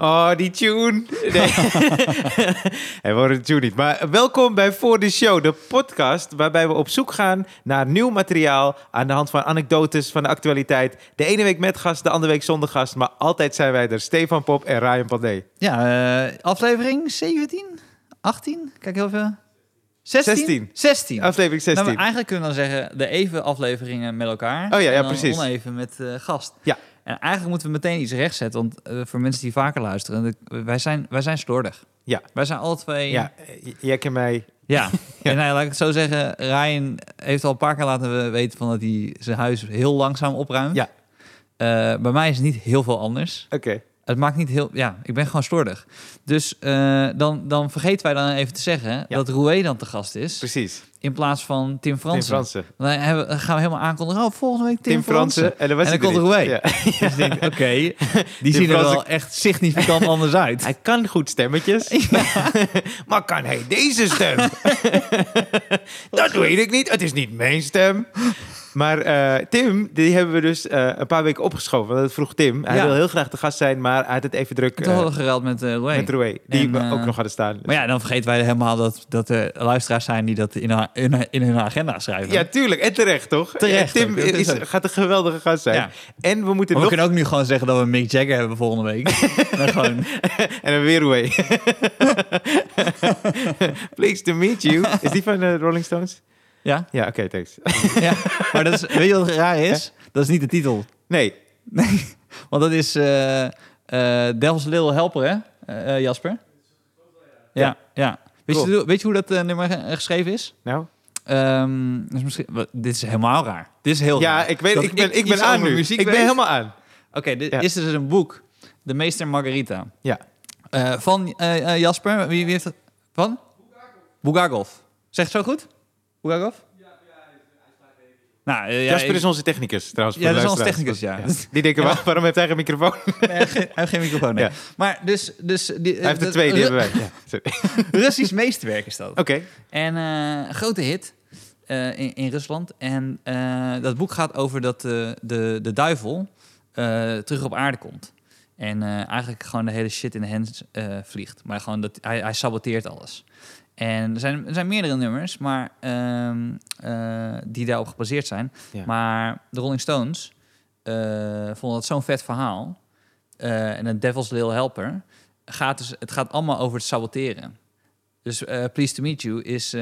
Oh, die tune. Nee. Hij hoort de tune niet. Maar welkom bij Voor de Show, de podcast waarbij we op zoek gaan naar nieuw materiaal aan de hand van anekdotes van de actualiteit. De ene week met gast, de andere week zonder gast. Maar altijd zijn wij er, Stefan Pop en Ryan Pandey. Ja, uh, aflevering 17, 18, kijk heel veel. 16? 16. 16. Aflevering 16. Nou, eigenlijk kunnen we dan zeggen de even afleveringen met elkaar. Oh ja, ja en dan precies. oneven met uh, gast. Ja. En eigenlijk moeten we meteen iets rechtzetten, want uh, voor mensen die vaker luisteren, wij zijn, wij zijn slordig. Ja. Wij zijn alle twee... Ja, jij kent mij. Ja, ja. en nou, laat ik het zo zeggen, Ryan heeft al een paar keer laten weten van dat hij zijn huis heel langzaam opruimt. Ja. Uh, bij mij is het niet heel veel anders. Oké. Okay. Het maakt niet heel... Ja, ik ben gewoon slordig. Dus uh, dan, dan vergeten wij dan even te zeggen ja. dat Roué dan te gast is. Precies. In plaats van Tim Fransen. Tim Fransen. Dan, hebben, dan gaan we helemaal aankondigen. Oh, volgende week Tim, Tim Fransen. Fransen. En dan, was en dan komt Roué. Ja. Dus ik denk, oké, okay, die zien er wel echt significant anders uit. Hij kan goed stemmetjes. Ja. maar kan hij deze stem? dat weet ik niet. Het is niet mijn stem. Maar uh, Tim, die hebben we dus uh, een paar weken opgeschoven. Dat vroeg Tim. Hij ja. wil heel graag te gast zijn, maar hij had het even druk. En toen hadden we gereld met uh, Roué. Met Roué, die en, we ook nog hadden staan. Dus. Maar ja, dan vergeten wij helemaal dat, dat er luisteraars zijn die dat in hun, in, in hun agenda schrijven. Ja, tuurlijk. En terecht, toch? Terecht. Tim is, is, gaat een geweldige gast zijn. Ja. En we moeten nog... We kunnen ook nu gewoon zeggen dat we Mick Jagger hebben volgende week. en, gewoon... en dan weer Roué. Pleased to meet you. Is die van de Rolling Stones? Ja? Ja, oké, okay, thanks. ja, maar dat is, weet je wat raar is? Dat is niet de titel. Nee. Nee, want dat is uh, uh, Devil's Little Helper, hè, uh, Jasper? Ja, ja. Weet, cool. je, weet je hoe dat nummer geschreven is? Nou? Um, dus misschien, dit is helemaal raar. Dit is heel ja, raar. ik weet, ik ben, ik ben aan nu. Muziek ik ben weet. helemaal aan. Oké, okay, dit ja. is dus een boek. De Meester Margarita. Ja. van Jasper. Wie, wie heeft het? Van? Bugagov. Zegt het zo goed? Bugagov? Nou, uh, Jasper is onze technicus trouwens. Ja, dat is onze technicus, ja. ja. Die denken, ja. waarom heeft hij geen microfoon? Nee, hij, heeft geen, hij heeft geen microfoon, nee. ja. Maar dus... dus die, hij heeft er twee, die hebben wij. Ja, Russisch meesterwerk is dat. Oké. Okay. En uh, een grote hit uh, in, in, Rusland. En uh, dat boek gaat over dat de, de duivel terug op aarde komt. En eigenlijk gewoon de hele shit in de hand vliegt. Maar gewoon dat hij, hij saboteert alles. En er zijn, er zijn meerdere nummers maar, um, uh, die daarop gebaseerd zijn. Ja. Maar de Rolling Stones uh, vonden dat zo'n vet verhaal. Uh, en de Devil's Little Helper gaat dus, het gaat allemaal over het saboteren. Dus Pleased to Meet You is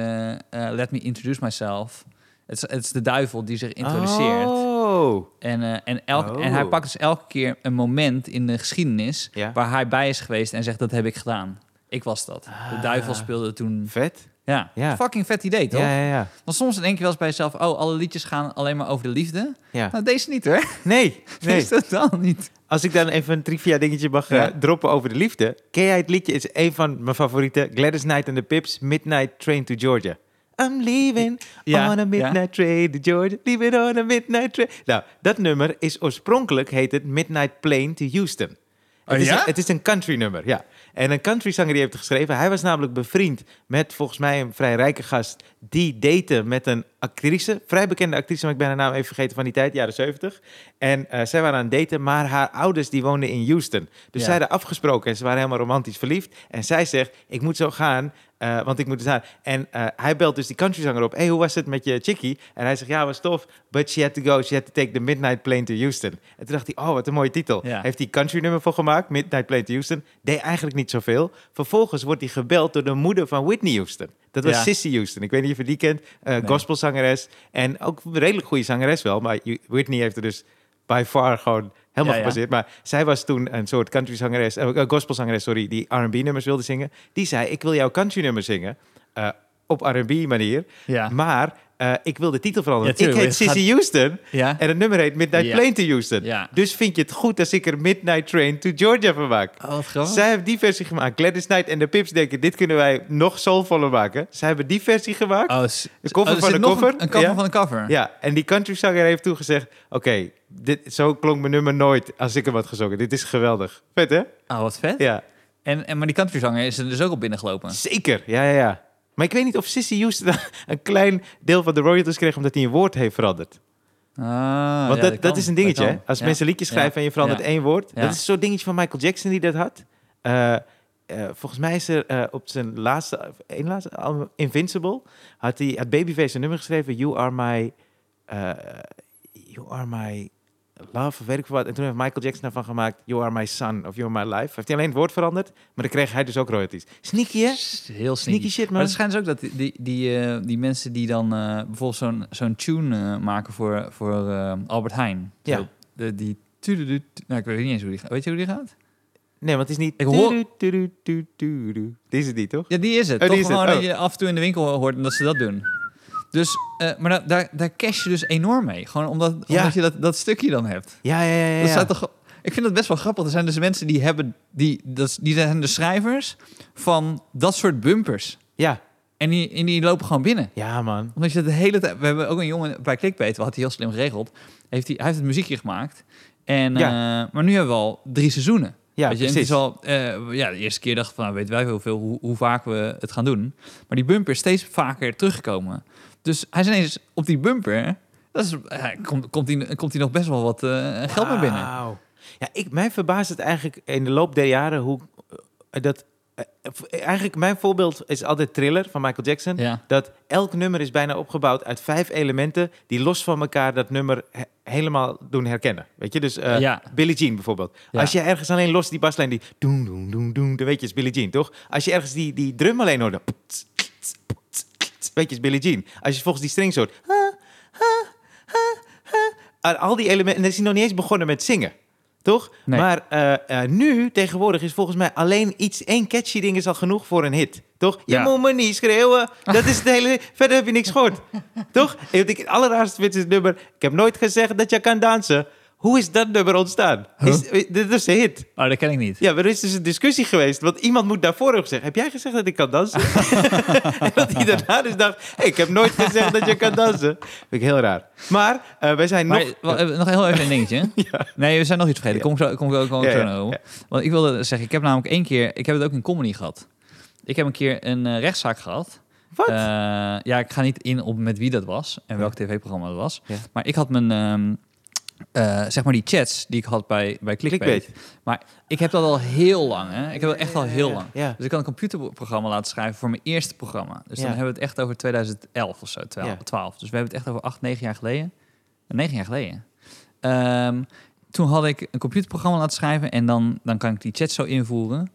Let Me Introduce Myself. Het is, de duivel die zich introduceert. Oh. En, en, elk, oh. en hij pakt dus elke keer een moment in de geschiedenis... Ja. waar hij bij is geweest en zegt, dat heb ik gedaan. Ik was dat. De Ah. duivel speelde toen. Vet. Ja. Ja. Fucking vet idee, toch? Ja, ja, ja. Want soms denk je wel eens bij jezelf... oh, alle liedjes gaan alleen maar over de liefde. ja. Nou, deze niet, hoor. Nee, nee. Deze totaal niet. Als ik dan even een trivia dingetje mag Ja. uh, droppen over de liefde. Ken jij het liedje? is een van mijn favorieten. Gladys Knight and the Pips, Midnight Train to Georgia. I'm leaving Ja, on a midnight ja. train to Georgia. Leaving on a midnight train. Nou, dat nummer is oorspronkelijk heet het Midnight Plane to Houston. Oh, het, is ja? een, het is een country nummer, ja. En een country zanger die heeft het geschreven. Hij was namelijk bevriend met volgens mij een vrij rijke gast. Die date met een actrice, vrij bekende actrice, maar ik ben haar naam even vergeten van die tijd, jaren 70. En eh, zij waren aan het daten, maar haar ouders die woonden in Houston. Dus Ja. zij hadden afgesproken en ze waren helemaal romantisch verliefd. En zij zegt, ik moet zo gaan, eh, want ik moet dus aan. En eh, hij belt dus die countryzanger op. hey, hoe was het met je chickie? En hij zegt, ja, was tof. But she had to go. She had to take the midnight plane to Houston. En toen dacht hij, oh, wat een mooie titel. Ja. Heeft hij country nummer voor gemaakt, Midnight Plane to Houston. Deed eigenlijk niet zoveel. Vervolgens wordt hij gebeld door de moeder van Whitney Houston. Dat was Ja. Sissy Houston. Ik weet niet of je die kent. Eh Nee. Gospelzangeres. En ook een redelijk goede zangeres wel. Maar Whitney heeft er dus by far gewoon helemaal Ja, ja. gebaseerd. Maar zij was toen een soort country zangeres, eh, gospelzangeres, sorry, die R&B nummers wilde zingen. Die zei, ik wil jouw country nummer zingen. eh, op R&B manier. Ja. Maar eh, ik wil de titel veranderen. Ja, ik heet Sissy Houston. Ja. En het nummer heet Midnight Ja. Plane to Houston. Dus vind je het goed als ik er Midnight Train to Georgia van maak? Oh. Zij heeft die versie gemaakt. Gladys Knight en de Pips denken, dit kunnen wij nog soulvoller maken. Zij hebben die versie gemaakt. Oh, De cover oh, van de cover? Een, een cover van de cover. Ja, en die countryzanger heeft toen gezegd... Oké, dit zo klonk mijn nummer nooit als ik hem had gezongen. Dit is geweldig. Vet, hè? Oh, wat vet. Ja, En, en, maar die countryzanger is er dus ook op binnengelopen. zeker. Ja, ja, ja. Maar ik weet niet of Sissy Houston een klein deel van de royalties kreeg... omdat hij een woord heeft veranderd. Ah, Want ja, dat, dat, is een dingetje, hè? Als Ja. mensen liedjes schrijven Ja. en je verandert één woord. Dat is zo'n dingetje van Michael Jackson die dat had. eh, eh, volgens mij is er eh, op zijn laatste, één laatste album, Invincible, had hij had Babyface een nummer geschreven, You Are My, You Are My Love, weet ik wat. En toen heeft Michael Jackson daarvan gemaakt, You Are My Son, of You Are My Life. Heeft hij alleen het woord veranderd, maar dan kreeg hij dus ook royalties. Sneaky, hè? Heel Sneaky sneaky. shit, Maar het schijnt dus ook dat die, die, die, eh, die mensen die dan eh, bijvoorbeeld zo'n zo'n tune eh, maken voor, voor Albert Heijn. Ja. Zo, de, die nou, ik weet niet eens hoe die gaat. Weet je hoe die gaat? Nee, want het is niet... Ik hoor-. Die is het niet, toch? Ja, die is het. Oh, Toch die is het. gewoon Oh. dat je af en toe in de winkel hoort en dat ze dat doen. Dus, eh, maar da- daar, daar cash je dus enorm mee. Gewoon omdat, Ja. omdat je dat, dat stukje dan hebt. Ja, ja, ja. ja, Dat ja. toch, ik vind dat best wel grappig. Er zijn dus mensen die hebben, die, dat, die zijn de schrijvers van dat soort bumpers. ja. En die, en die lopen gewoon binnen. Ja, man. Omdat je de hele tijd... We hebben ook een jongen bij Clickbait, wat hij heel slim geregeld. Heeft hij, hij heeft het muziekje gemaakt. En, eh, maar nu hebben we al drie seizoenen. Ja, Weet je, en het precies. is al, eh, ja, de eerste keer dacht ik van, nou, weten wij heel veel hoe, hoe vaak we het gaan doen. Maar die bumper is steeds vaker teruggekomen. Dus hij is ineens op die bumper. Dat is, komt, komt, hij, komt hij nog best wel wat eh, geld mee binnen. Ja, ik, mij verbaast het eigenlijk in de loop der jaren hoe eh, dat. eh, eigenlijk mijn voorbeeld is altijd Thriller van Michael Jackson. Ja. Dat elk nummer is bijna opgebouwd uit vijf elementen die los van elkaar dat nummer he- helemaal doen herkennen. Weet je, dus Ja. Billie Jean bijvoorbeeld. Ja. Als je ergens alleen los die baslijn die doen doen doen doen, dan weet je is Billie Jean, toch? Als je ergens die, die drum alleen hoort, dan weet je is Billie Jean. Als je volgens die hoort, aan al die elementen, en dan is hij nog niet eens begonnen met zingen. Toch? Nee. Maar eh, eh, nu, tegenwoordig, is volgens mij alleen iets, één catchy ding is al genoeg voor een hit. Toch? Je Ja. moet me niet schreeuwen. Dat is het hele... Verder heb je niks gehoord. Toch? En wat ik het allerraarste vind is het nummer... Ik heb nooit gezegd dat je kan dansen. Hoe is dat nummer ontstaan? Is, dit is een hit. Oh, dat ken ik niet. Ja, maar er is dus een discussie geweest. Want iemand moet daarvoor hebben gezegd... Heb jij gezegd dat ik kan dansen? en dat hij daarna dus dacht... Hey, ik heb nooit gezegd dat je kan dansen. Vind ik heel raar. Maar eh, wij zijn Maar nog... wel, eh, nog heel even een dingetje. Nee, we zijn nog iets vergeten. Kom ik zo, kom kom Ja, zo over. Want ik wilde zeggen, ik heb namelijk één keer... Ik heb het ook in comedy gehad. Ik heb een keer een eh, rechtszaak gehad. Wat? Eh, ja, ik ga niet in op met wie dat was en welk tv-programma dat was. Ja. Maar ik had mijn, ehm, eh, zeg maar die chats die ik had bij, bij Clickbait. Clickbait. Maar ik heb dat al heel lang, hè. Ik heb dat echt al heel lang. Ja. Dus ik kan een computerprogramma laten schrijven voor mijn eerste programma. Dus dan hebben we het echt over 2011 of zo, 12. Ja. 12. Dus we hebben het echt over 8, 9 jaar geleden. 9 jaar geleden. Ehm, toen had ik een computerprogramma laten schrijven en dan, dan kan ik die chat zo invoeren.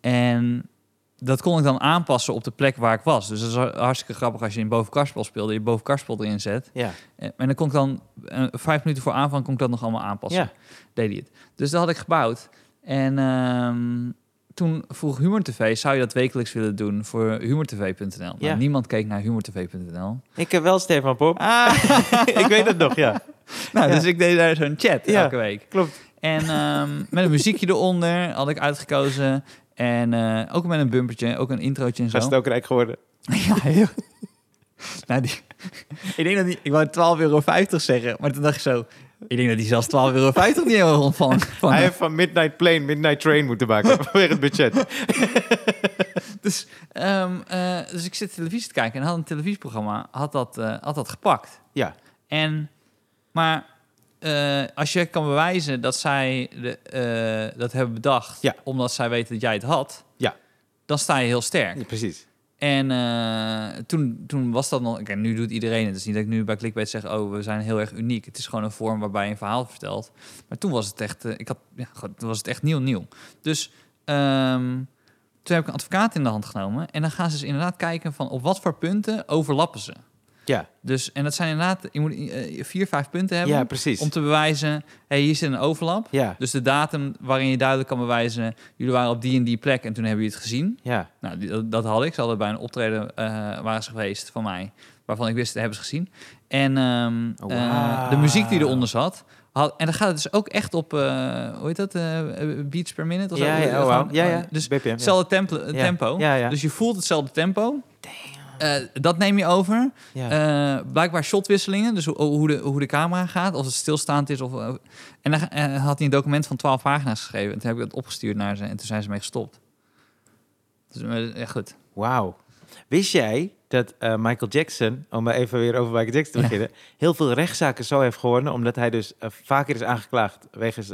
En dat kon ik dan aanpassen op de plek waar ik was. Dus dat is hartstikke grappig als je in bovenkarspel speelde, je bovenkarspel erin zet. Ja. En en dan kon ik dan eh, vijf minuten voor aanvang kon ik dat nog allemaal aanpassen. Ja. Deed hij het. Dus dat had ik gebouwd. En ehm, toen vroeg Humor TV, zou je dat wekelijks willen doen voor humortv.nl? Nou, Ja. niemand keek naar humortv.nl. Ik heb wel Stefan Pop. Ah, ik weet het nog, ja. nou, Ja. dus ik deed daar zo'n chat elke week. Klopt. En ehm, met een muziekje eronder had ik uitgekozen. En eh, ook met een bumpertje, ook een introotje en zo. Hij is ook rijk geworden. Ja, heel... nou, die... ik denk dat die... Ik wou 12,50 euro zeggen, maar toen dacht ik zo... Ik denk dat die zelfs 12,50 euro niet ontvangen. Van, Hij heeft van Midnight Plane Midnight Train moeten maken vanwege het budget. dus, ehm, eh, dus ik zit televisie te kijken en had een televisieprogramma had dat, eh, had dat gepakt. Ja, En, maar eh, als je kan bewijzen dat zij de, eh, dat hebben bedacht... Ja. omdat zij weten dat jij het had... Ja. dan sta je heel sterk. ja, precies. En eh, toen, toen was dat nog... Kijk, nu doet iedereen het. Het is niet dat ik nu bij Clickbait zeg... oh, we zijn heel erg uniek. Het is gewoon een vorm waarbij je een verhaal vertelt. Maar toen was het echt... ik had, ja, toen was het echt nieuw, nieuw. Dus ehm, toen heb ik een advocaat in de hand genomen. En dan gaan ze dus inderdaad kijken van... op wat voor punten overlappen ze. Ja, Dus, en dat zijn inderdaad... Je moet eh, vier, vijf punten hebben... ja precies. om te bewijzen... hey, hier zit een overlap. Ja, Dus de datum waarin je duidelijk kan bewijzen... jullie waren op die en die plek en toen hebben jullie het gezien. ja, Nou, die- dat, dat had ik. Ze hadden bij een optreden eh, waren ze geweest van mij, waarvan ik wist, dat hebben ze gezien. En ehm, Oh, eh, de muziek die eronder zat, had, en dan gaat het dus ook echt op, hoe heet dat, beats per minute? Of zo? ja, ja, oh, wow. ja, ja. Dus BPM. ja. hetzelfde tempo, Ja. tempo. Ja, ja. Dus je voelt hetzelfde tempo. Eh, dat neem je over. ja. Eh, blijkbaar shotwisselingen, dus hoe, hoe, de, hoe de camera gaat, of het stilstaand is. Of, eh, en dan had hij een document van 12 pagina's geschreven. En toen heb ik dat opgestuurd naar ze en toen zijn ze mee gestopt. Dus ja, goed. Wauw. Wist jij dat Michael Jackson, om maar even weer over Michael Jackson te Ja. beginnen, heel veel rechtszaken zo heeft gewonnen, omdat hij dus vaker is aangeklaagd wegens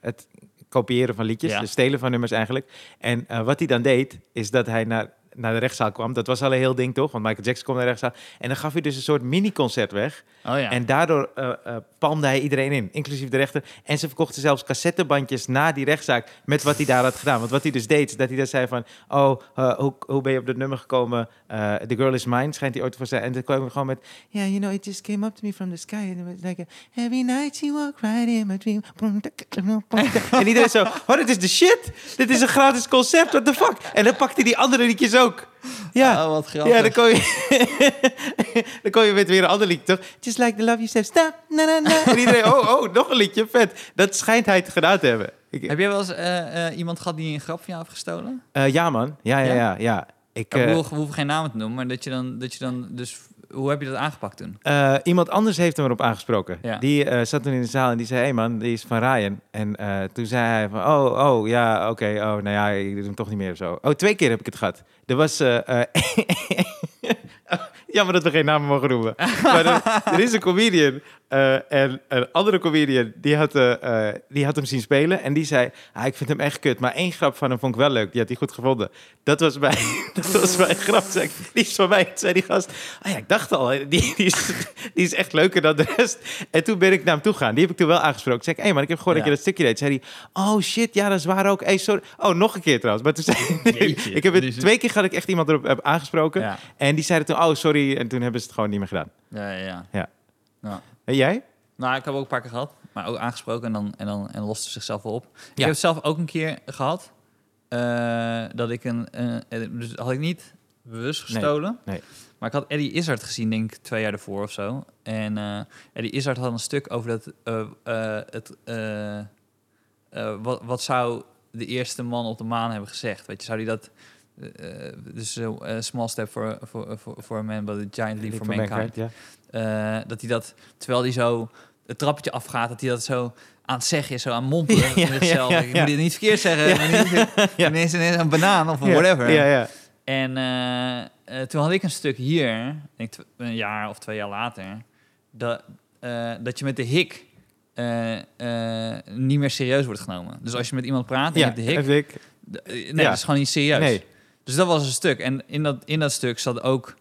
het kopiëren van liedjes, Ja. dus stelen van nummers eigenlijk. En wat hij dan deed, is dat hij naar, naar de rechtszaal kwam. Dat was al een heel ding, toch? Want Michael Jackson kwam naar de rechtszaal. En dan gaf hij dus een soort mini-concert weg. Oh ja. En daardoor eh eh, palmde hij iedereen in, inclusief de rechter. En ze verkochten zelfs cassettebandjes na die rechtszaak met wat hij daar had gedaan. Want wat hij dus deed, dat hij dan zei van... Oh, eh, hoe, hoe ben je op dat nummer gekomen? The Girl Is Mine, schijnt hij ooit voor zijn. En dan kwam hij gewoon met... Yeah, you know, it just came up to me from the sky. And it was like... a, Every night you walk right in my dream. en iedereen zo... Oh, dit is de shit! Dit is een gratis concept, what the fuck? En dan pakte hij die andere liedjes ook. Ja. Oh, wat grappig. Ja, dan kom je, dan kom je met weer een ander liedje, toch? Just like the love you said, stop, na, na, na. En iedereen, oh, oh, nog een liedje, vet. Dat schijnt hij te gedaan te hebben. Ik, Heb jij wel eens eh, eh, iemand gehad die een grap van jou heeft gestolen? eh, ja, man. Ja, ja, Ja? ja. ja. Ik, Ja, we, hoeven, we hoeven geen namen te noemen, maar dat je dan, dat je dan dus, hoe heb je dat aangepakt toen? eh, iemand anders heeft hem erop aangesproken. Ja. Die eh, zat toen in de zaal en die zei, hé hey man, die is van Ryan. En eh, toen zei hij van, oh, oh, ja, oké, oh, nou ja, ik doe hem toch niet meer of zo. Oh, twee keer heb ik het gehad. Er was... eh, Jammer dat we geen namen mogen noemen. Maar er, er is een comedian eh, en een andere comedian die had, eh, eh, die had hem zien spelen. En die zei, ah, ik vind hem echt kut. Maar één grap van hem vond ik wel leuk. Die had hij goed gevonden. Dat was mijn, dat was mijn grap. Zei ik, die is van mij. Zei die gast, ah ja, ik dacht al, die, die, is, die is echt leuker dan de rest. En toen ben ik naar hem toe gegaan. Die heb ik toen wel aangesproken. Toen zei ik, hé hey man, ik heb gehoord dat Ja. je dat stukje deed. Zei hij, oh shit, ja, dat is waar ook. Hey, sorry. Oh, nog een keer trouwens. Maar toen zei Jeetje. ik heb het twee keer gehad ik echt iemand erop heb aangesproken. Ja. En die zeiden toen, oh sorry. En toen hebben ze het gewoon niet meer gedaan. Ja, ja, ja. Ja. En jij? Nou, ik heb ook een paar keer gehad, maar ook aangesproken en dan, en dan en loste zichzelf wel op. Ik Ja. heb het zelf ook een keer gehad, eh, dat ik een, eh, dus had ik niet bewust gestolen, nee. maar ik had Eddie Izzard gezien, denk ik, twee jaar ervoor of zo. En eh, Eddie Izzard had een stuk over dat, het, wat, wat zou de eerste man op de maan hebben gezegd? Weet je, zou die dat... dus small step for, for, for, for a man, but a giant leap for mankind. ja. Eh, dat hij dat, terwijl hij zo het trappetje afgaat, dat hij dat zo aan het zeggen is, zo aan mompelen Ja, zichzelf. Ik moet dit niet verkeerd zeggen. Ja. Ineens, ineens een banaan of whatever. Ja, ja. En eh, eh, toen had ik een stuk hier, denk een jaar of twee jaar later, dat, dat je met de hik niet meer serieus wordt genomen. Dus als je met iemand praat en je Ja, hebt de hik, heb ik. nee, dat is gewoon niet serieus. Nee. Dus dat was een stuk. En in dat, in dat stuk zat ook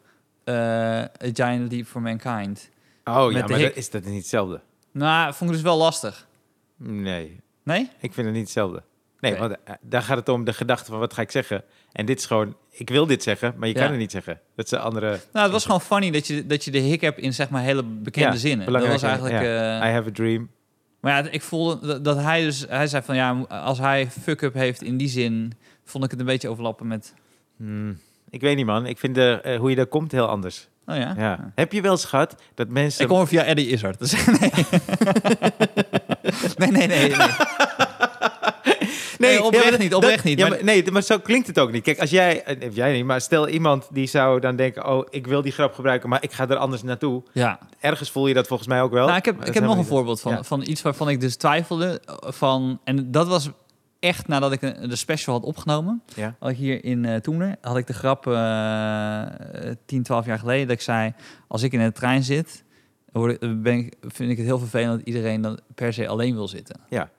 A Giant Leap for Mankind. Oh ja, maar dat is dat niet hetzelfde? Nou, vond ik dus wel lastig. Nee, Nee? ik vind het niet hetzelfde. Nee, want eh, daar gaat het om de gedachte van wat ga ik zeggen. En dit is gewoon, ik wil dit zeggen, maar je Ja. kan het niet zeggen. Dat is een andere... Nou, het was gewoon funny dat je, dat je de hik hebt in zeg maar hele bekende Ja, zinnen. Dat was eigenlijk... ja. eh, I have a dream. maar ja, ik voelde dat, dat hij dus... Hij zei van ja, als hij fuck-up heeft in die zin... vond ik het een beetje overlappen met... Hmm, ik weet niet man, ik vind de, eh, hoe je daar komt heel anders. Oh ja? Ja. Heb je wel eens gehad dat mensen... Ik kom via Eddie Izzard. Dus, nee. nee, nee, nee. nee. Nee, oprecht niet, oprecht niet, Ja, maar- nee, maar zo klinkt het ook niet. Kijk, als jij, eh, of jij niet, maar stel iemand die zou dan denken, oh, ik wil die grap gebruiken, maar ik ga er anders naartoe. Ja, Ergens voel je dat volgens mij ook wel. Nou, ik heb, ik heb nog een voorbeeld van, Ja. van iets waarvan ik dus twijfelde. eh, Van, en dat was echt nadat ik de special had opgenomen. Ja. Ik hier in Toemler had ik de grap eh 10, 12 jaar geleden dat ik zei... als ik in de trein zit, ben ik, vind ik het heel vervelend dat iedereen dan per se alleen wil zitten. Ja.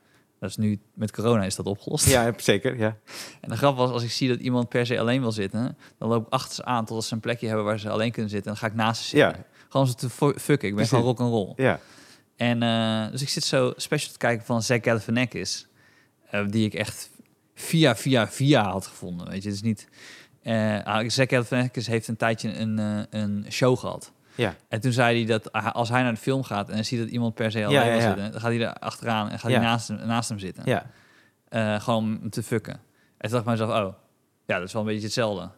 Dat is nu, met corona is dat opgelost. ja, zeker. Ja. En de grap was, als ik zie dat iemand per se alleen wil zitten... dan loop ik achter ze aan totdat ze een plekje hebben waar ze alleen kunnen zitten. En dan ga ik naast ze zitten. Ja. Gewoon ze te fu- fucken. Ik ben gewoon rock and roll. ja. En eh, dus ik zit zo special te kijken van Galifianakis, eh die ik echt via, via, via had gevonden. Weet je, het is niet. eh ah, Zach Galifianakis heeft een tijdje een, eh, een show gehad. Ja. En toen zei hij dat ah, als hij naar de film gaat en hij ziet dat iemand per se alleen Ja, zitten, dan gaat hij er achteraan en gaat hij naast hem, naast hem zitten. ja. Eh, gewoon om te fucken. En toen dacht ik mezelf, oh, ja, dat is wel een beetje hetzelfde.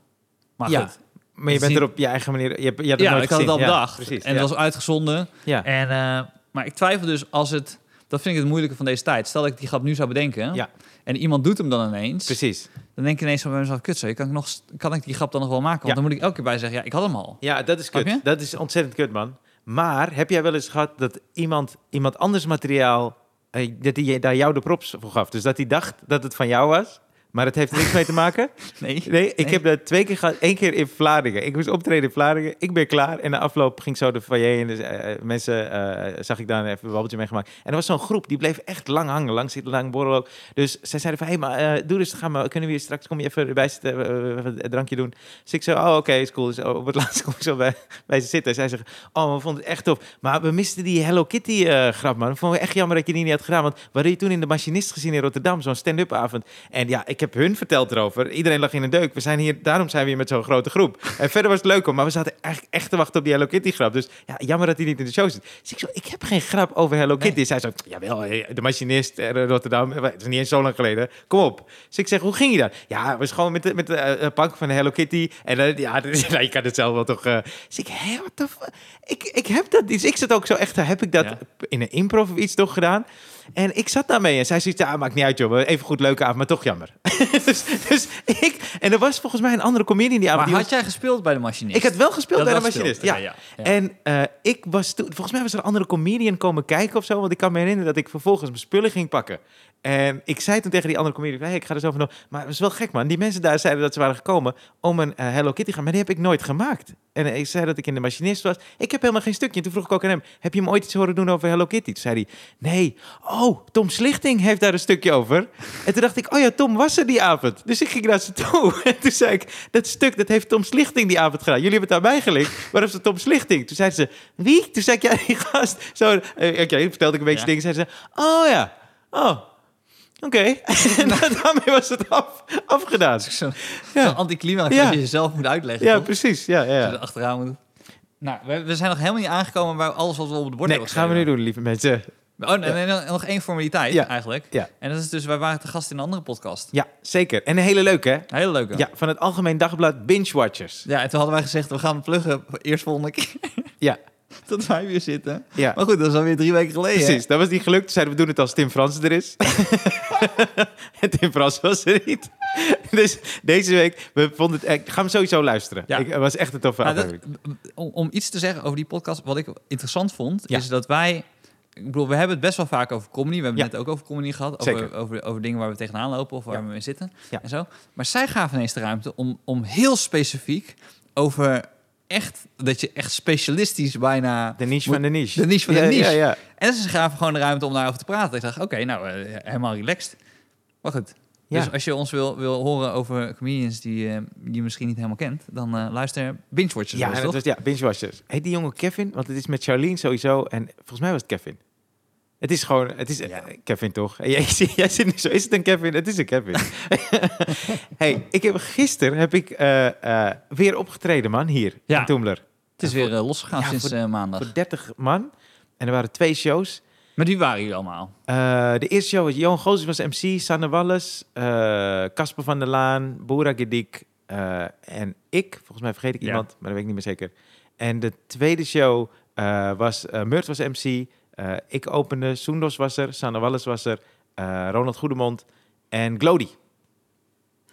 Maar Ja, goed. Maar je is bent er op je eigen manier... Je, hebt- je hebt het Ja, nooit ik had het al bedacht. precies. en het was uitgezonden. ja. En, eh, maar ik twijfel dus als het... Dat vind ik het moeilijke van deze tijd. Stel dat ik die grap nu zou bedenken... Ja. en iemand doet hem dan ineens... precies. dan denk ik ineens van bij mezelf... kut zo, kan ik, nog, kan ik die grap dan nog wel maken? Want Ja. dan moet ik elke keer bij zeggen... ja, ik had hem al. Ja, dat is kut. Dat is ontzettend kut, man. Maar heb jij wel eens gehad dat iemand, iemand anders materiaal... eh, dat hij daar jou de props voor gaf? Dus dat hij dacht dat het van jou was... Maar het heeft er niks mee te maken. Nee. Nee, ik Nee. heb dat twee keer gehad. Eén keer in Vlaardingen. Ik moest optreden in Vlaardingen. Ik ben klaar. En na afloop ging zo de foyer en de eh, mensen eh, zag ik daar even een babbeltje meegemaakt. En er was zo'n groep die bleef echt lang hangen. Lang zitten, lang borrelen ook. Dus zij zeiden van, hé, hey, maar eh, doe rustig gaan. Maar kunnen we hier straks, kom je even erbij zitten, eh, een drankje doen. Dus ik zei, oh, oké, is cool. Dus op het laatst kom ik zo bij, bij ze zitten. En zij zeggen, oh, we vonden het echt tof. Maar we misten die Hello Kitty eh, grap, man. We vonden het echt jammer dat je die niet had gedaan. Want we hadden je toen in de Machinist gezien in Rotterdam. Zo'n stand-up avond. En ja, ik heb hun verteld erover. Iedereen lag in een deuk. We zijn hier, daarom zijn we hier met zo'n grote groep. En verder was het leuk, hoor. Maar we zaten eigenlijk echt te wachten op die Hello Kitty grap. Dus ja, jammer dat hij niet in de show zit. Dus ik zo, ik heb geen grap over Hello Kitty. Zij zo, jawel, eh, de Machinist, eh, Rotterdam. Het is niet eens zo lang geleden. Kom op. Dus ik zeg, hoe ging je dan? Ja, het was gewoon met de, met de eh, pak van Hello Kitty. En dan, ja, dat nou, je kan het zelf wel toch... eh dus ik, hé, wat de ik, ik heb dat... Dus ik zat ook zo echt, heb ik dat Ja. in een improv of iets toch gedaan? En ik zat daarmee en zij zei, ja, maakt niet uit joh, even goed leuke avond, maar toch jammer. dus, dus ik, en er was volgens mij een andere comedian die avond. Maar die had jij gespeeld bij de machinist? ik had wel gespeeld Dat bij de machinist. ja, ja. En eh, ik was toen, volgens mij was er een andere comedian komen kijken of zo. Want ik kan me herinneren dat ik vervolgens mijn spullen ging pakken. En ik zei toen tegen die andere comedian: hey, ik ga er zo vanaf. Maar het was wel gek, man. Die mensen daar zeiden dat ze waren gekomen om een eh, Hello Kitty te gaan. Maar die heb ik nooit gemaakt. En ik zei dat ik in de machinist was. Ik heb helemaal geen stukje. En toen vroeg ik ook aan hem: Heb je hem ooit iets horen doen over Hello Kitty? Toen zei hij: Nee. Oh, Tom Slichting heeft daar een stukje over. En toen dacht ik: Oh ja, Tom was er die avond. Dus ik ging naar ze toe. En toen zei ik: Dat stuk, dat heeft Tom Slichting die avond gedaan. Jullie hebben het aan mij gelinkt. Waarom is Tom Slichting? Toen zeiden ze: Wie? Toen zei ik: Ja, die gast. Zo, eh, oké, vertelde ik een beetje Ja. dingen. Zeiden ze: Oh ja. Oh. Oké. en daarmee was het af, afgedaan. Zo'n Ja. zo anticlimax dat je jezelf moet uitleggen. Ja, toch? precies. Ja, ja, er achteraan moet. Nou, we, we zijn nog helemaal niet aangekomen bij alles wat we op het bord Nee, hebben gaan we nu doen, lieve mensen. Oh, nee, nee, nog één formaliteit Ja. eigenlijk. Ja. En dat is dus, wij waren te gast in een andere podcast. Ja, zeker. En een hele leuke, hè? Een hele leuke. Ja, van het Algemeen Dagblad Binge Watchers. Ja, en toen hadden wij gezegd, we gaan pluggen eerst volgende keer. Ja, Tot wij weer zitten. ja. Maar goed, dat is alweer drie weken geleden. hè? Precies, dat was niet gelukt. Toen zeiden we doen het als Tim Frans er is. en Tim Frans was er niet. dus deze week, we vonden het... Ik ga hem sowieso luisteren. Ja. Ik, het was echt een toffe Nou, dat- om, om iets te zeggen over die podcast, wat ik interessant vond, Ja. is dat wij. Ik bedoel, we hebben het best wel vaak over comedy. We hebben Ja. het net ook over comedy gehad. Over, Zeker. over, over dingen waar we tegenaan lopen of waar we mee zitten. En zo. Maar zij gaven ineens de ruimte om, om heel specifiek over echt, dat je echt specialistisch bijna... De niche moet- van de niche. de niche van de Ja, niche. Ja, ja. En ze gaven gewoon de ruimte om daarover te praten. Ik dacht, oké, nou, eh, helemaal relaxed. Maar goed. Dus als je ons wil, wil horen over comedians die, die je misschien niet helemaal kent, dan eh, luister Binge Watchers. Ja, was, ja, Binge Watchers. Heet die jongen Kevin? Want het is met Charlene sowieso. En volgens mij was het Kevin. Het is gewoon, het is Ja. eh, Kevin toch? En Jij, jij zit nu zo, is het een Kevin? Het is een Kevin. hey, ik heb gisteren heb ik eh, eh, weer opgetreden, man, hier Ja. in Toemler. Het is weer losgegaan Ja, sinds voor- eh, maandag. Voor 30 man. En er waren twee shows. Met wie waren jullie allemaal? Eh, de eerste show was Johan Gozes was MC, Sanne Wallis, eh, Casper van der Laan, Boera Gedik eh, en ik. Volgens mij vergeet ik Ja. iemand, maar dat weet ik niet meer zeker. En de tweede show eh, was uh, Murt was MC, eh, ik opende, Soendos was er, Sanne Wallis was er, eh, Ronald Goedemond en Glody.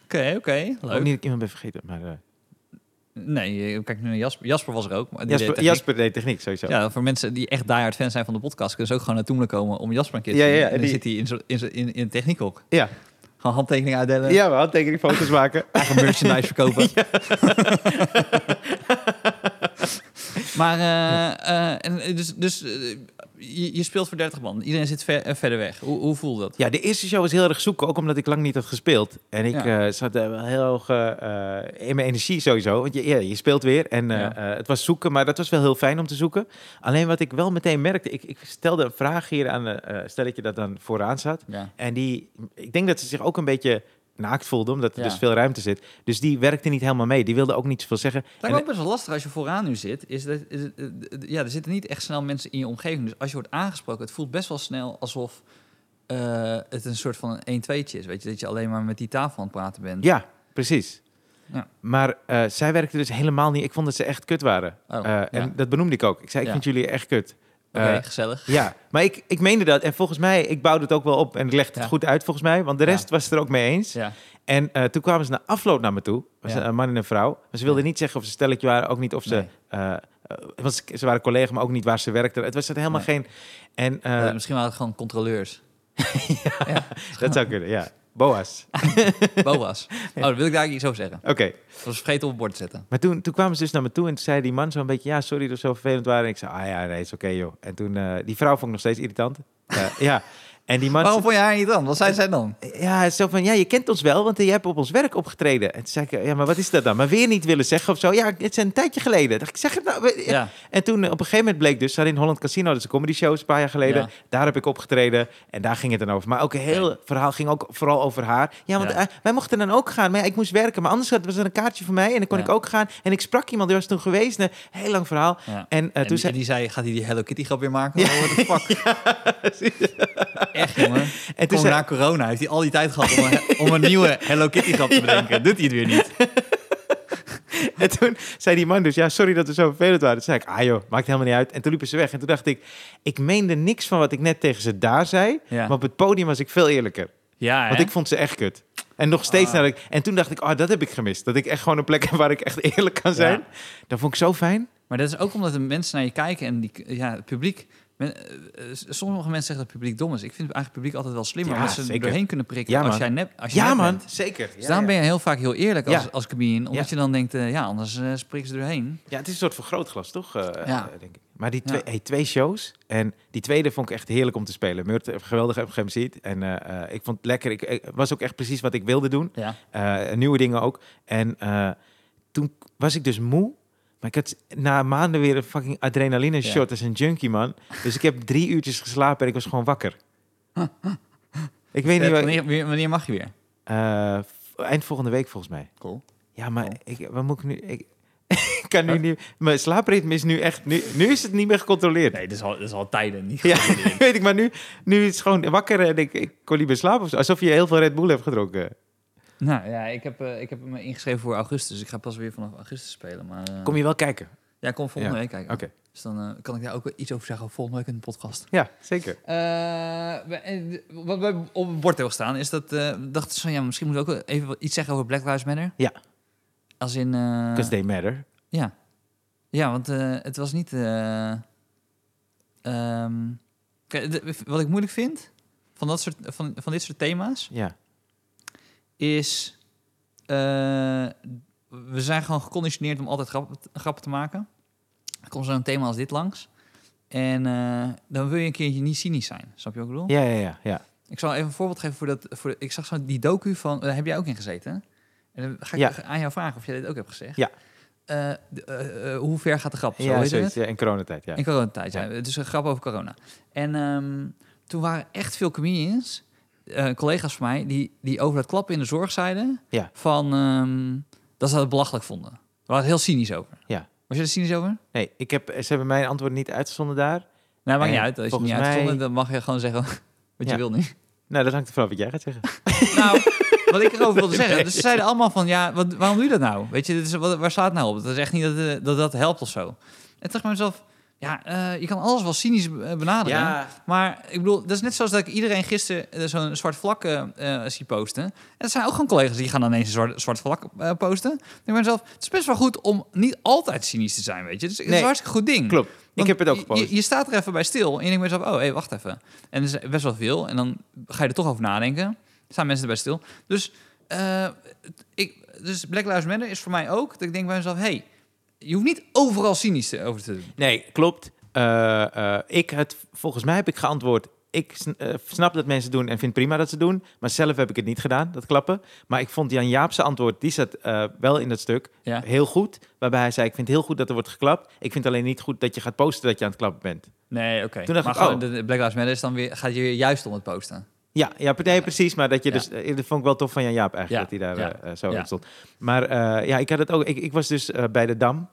Oké, oké. Leuk. niet dat ik iemand ben vergeten, maar eh, Nee, kijk nu naar Jasper. Jasper was er ook. Maar die deed Jasper. Jasper deed techniek sowieso. Ja, voor mensen die echt diehard fan zijn van de podcast, kunnen ze ook gewoon naar Toemelen komen om Jasper een keer te Ja, zien. ja, ja, en dan die- zit hij in, zo- in, zo- in, in een techniekhok. ja. Gewoon handtekeningen uitdelen, ja we handtekening foto's maken. eigen merchandise verkopen. maar, eh, eh, en, dus, dus je, je speelt voor 30 man. Iedereen zit ver, eh, verder weg. Hoe, hoe voelde dat? Ja, de eerste show was heel erg zoeken, ook omdat ik lang niet had gespeeld. En ik Ja. eh, zat wel heel hoog eh, in mijn energie sowieso. Want je, ja, je speelt weer en Ja. het was zoeken, maar dat was wel heel fijn om te zoeken. Alleen wat ik wel meteen merkte, ik, ik stelde een vraag hier aan een stelletje dat dan vooraan zat. En die, ik denk dat ze zich ook een beetje naakt voelde, omdat er Ja. dus veel ruimte zit. Dus die werkte niet helemaal mee. Die wilde ook niet zoveel zeggen. Het me ook best wel lastig als je vooraan nu zit. Is dat, is het, eh, ja, er zitten niet echt snel mensen in je omgeving. Dus als je wordt aangesproken, het voelt best wel snel alsof eh, het een soort van een 1-2'tje is. Weet je, dat je alleen maar met die tafel aan het praten bent. Ja, precies. Ja. Maar eh, zij werkte dus helemaal niet. Ik vond dat ze echt kut waren. Oh, Eh, en ja. dat benoemde ik ook. Ik zei, ik Ja. vind jullie echt kut. Oké, Eh, gezellig. Ja, maar ik, ik meende dat. En volgens mij, ik bouwde het ook wel op en ik legde het Ja. goed uit volgens mij. Want de Ja. rest was het er ook mee eens. Ja. En eh, toen kwamen ze na afloop naar me toe. Was Ja. een man en een vrouw. Maar ze wilden niet zeggen of ze stelletje waren. Ook niet of ze... Nee. eh, want ze- waren collega, maar ook niet waar ze werkten. Het was er helemaal Nee. geen... En misschien waren het gewoon controleurs. ja. dat zou kunnen, ja. Boas. Boas. Oh, dat wil ik daar iets over zeggen. Oké. Dat was vergeten op het bord te zetten. Maar toen, toen kwamen ze dus naar me toe en toen zei die man zo'n beetje... Ja, sorry dat we zo vervelend waren. En ik zei, ah ja, nee, is oké joh. En toen, eh, die vrouw vond ik nog steeds irritant. Eh, ja. En die man... Waarom vond je haar niet dan? Wat zei zij dan? Ja, zo van, ja, je kent ons wel, want je hebt op ons werk opgetreden. En toen zei ik, ja, maar wat is dat dan? Maar weer niet willen zeggen of zo. Ja, het is een tijdje geleden. Dacht ik, zeg het nou. Ja. En toen op een gegeven moment bleek dus, in Holland Casino, dus een comedy shows een paar jaar geleden. Ja. Daar heb ik opgetreden en daar ging het dan over. Maar ook een heel verhaal ging ook vooral over haar. Ja, want Ja. eh, wij mochten dan ook gaan. Maar ja, ik moest werken. Maar anders had- was er een kaartje voor mij en dan kon Ja. ik ook gaan. En ik sprak iemand, die was toen geweest. Een heel lang verhaal. Ja. En, eh, En, toen die, zei... die zei, gaat hij die Hello Kitty grap weer maken? Ja. What the fuck? Echt, jongen. En toen zei, na corona heeft hij al die tijd gehad om een, om een nieuwe Hello Kitty grap te bedenken. Doet hij het weer niet. En toen zei die man dus, ja, sorry dat we zo vervelend waren. Toen zei ik, ah joh, maakt helemaal niet uit. En toen liepen ze weg. En toen dacht ik, ik meende niks van wat ik net tegen ze daar zei. Ja. Maar op het podium was ik veel eerlijker. Ja, Want ik vond ze echt kut. En nog steeds Ah. ik... En toen dacht ik, oh, dat heb ik gemist. Dat ik echt gewoon een plek heb waar ik echt eerlijk kan zijn. Ja. Dat vond ik zo fijn. Maar dat is ook omdat de mensen naar je kijken en die, ja, het publiek... men- eh, eh, sommige mensen zeggen dat het publiek dom is. Ik vind eigenlijk het publiek altijd wel slimmer. Ja, omdat ze er doorheen kunnen prikken Ja, als jij nep, als je Ja, nep man. bent. Zeker. Dus daarom ben je heel vaak heel eerlijk als, Ja. als comedian. Omdat Ja. je dan denkt, eh, ja, anders prikken ze doorheen. Ja, het is een soort vergrootglas, toch? Ja. denk ik. Maar die twee, Ja. hey, twee shows. En die tweede vond ik echt heerlijk om te spelen. Murt, eh, geweldig heb geMC'd. En ik vond het lekker. Ik, ik- was ook echt precies wat ik wilde doen. Ja. Nieuwe dingen ook. En toen was ik dus moe. Maar ik had na maanden weer een fucking adrenaline Ja. shot als een junkie, man. Dus ik heb drie uurtjes geslapen en ik was gewoon wakker. ik weet niet... Eh, wanneer, wanneer- mag je weer? eh, eind volgende week volgens mij. Cool. Ja, maar ik, wat moet ik nu... Ik, ik kan nu niet... Mijn slaapritme is nu echt... Nu, nu is het niet meer gecontroleerd. Nee, dat is al, dat is al tijden niet Ja, weet ik, maar nu, nu is het gewoon wakker en ik, ik kon niet meer slapen. Alsof je heel veel Red Bull hebt gedronken. Nou ja, ik heb, eh, ik heb me ingeschreven voor augustus. Ik ga pas weer vanaf augustus spelen. Maar, eh, Kom je wel kijken? Ja, kom volgende Ja. week kijken. Oké. Dus dan eh, kan ik daar ook iets over zeggen volgende week in de podcast. Ja, zeker. Wat we op het bord hebben staan is dat... dachten ze van, ja, misschien moeten we ook even iets zeggen over Black Lives Matter. Ja. Als in... Because they matter. ja. Ja, want het was niet... de- wat ik moeilijk vind van, dat soort, van, van dit soort thema's... Ja. Is... eh, we zijn gewoon geconditioneerd om altijd grappen, grappen te maken. Er komt zo'n thema als dit langs. En eh, dan wil je een keertje niet cynisch zijn. Snap je wat ik bedoel? Ja, ja, ja. ja. Ik zal even een voorbeeld geven voor dat. Voor, ik zag zo die docu van. Daar heb jij ook in gezeten. En dan ga ik Ja. aan jou vragen of jij dit ook hebt gezegd. Ja. Eh, eh, eh, hoe ver gaat de grap? Zo ja, zoiets. Ja, in coronatijd, ja. In coronatijd, ja. Ja. Het is een grap over corona. En ehm, toen waren echt veel comedians, eh, collega's van mij, die, die over het klappen in de zorg zeiden. Ja. Van ehm, dat ze dat belachelijk vonden. We waren heel cynisch over. Ja. Was je er cynisch over? Nee, ik heb, ze hebben mijn antwoord niet uitgezonden daar. Nou, maakt niet uit. Als je niet mij- uitgezonden, dan mag je gewoon zeggen wat je wil nu. Nou, dat hangt er vanaf wat jij gaat zeggen. Nou, wat ik erover wilde zeggen. Dus ze zeiden allemaal van, ja, wat, waarom doe je dat nou? Weet je, dit is, wat, waar slaat het nou op? Dat is echt niet dat eh, dat, dat helpt of zo. En toen dacht ik mezelf, ja, eh, je kan alles wel cynisch eh, benaderen. Maar ik bedoel, dat is net zoals dat ik iedereen gisteren eh, zo'n zwart vlak eh, zie posten. En dat zijn ook gewoon collega's die gaan dan ineens een zwart, zwart vlak posten. Ik denk bij mezelf, het is best wel goed om niet altijd cynisch te zijn, weet je. Dus het is een hartstikke goed ding. Klopt. Ik heb het ook je- gepost. Je, je staat er even bij stil en je denkt bij jezelf, oh, hé, wacht even. En er is best wel veel en dan ga je er toch over nadenken. Staan mensen erbij stil. Dus, ik, dus Black Lives Matter is voor mij ook dat ik denk bij mezelf, hey, je hoeft niet overal cynisch te- over te doen. Nee, klopt. Eh, eh, ik het, volgens mij heb ik geantwoord. Ik eh, snap dat mensen doen en vind prima dat ze het doen. Maar zelf heb ik het niet gedaan, dat klappen. Maar ik vond Jan Jaapse antwoord, die zat wel in dat stuk, Ja. heel goed. Waarbij hij zei, ik vind het heel goed dat er wordt geklapt. Ik vind alleen niet goed dat je gaat posten dat je aan het klappen bent. Nee, oké. Toen dacht Maar ik, gewoon, oh. de Black Lives Matter is dan weer, gaat je juist om het posten. Ja, ja nee, precies. Maar dat je Ja. dus, eh, dat vond ik wel tof van Jan Jaap eigenlijk, Ja, dat hij daar ja, eh, zo in stond. Maar eh, ja, ik had het ook. Ik, ik was dus bij de Dam.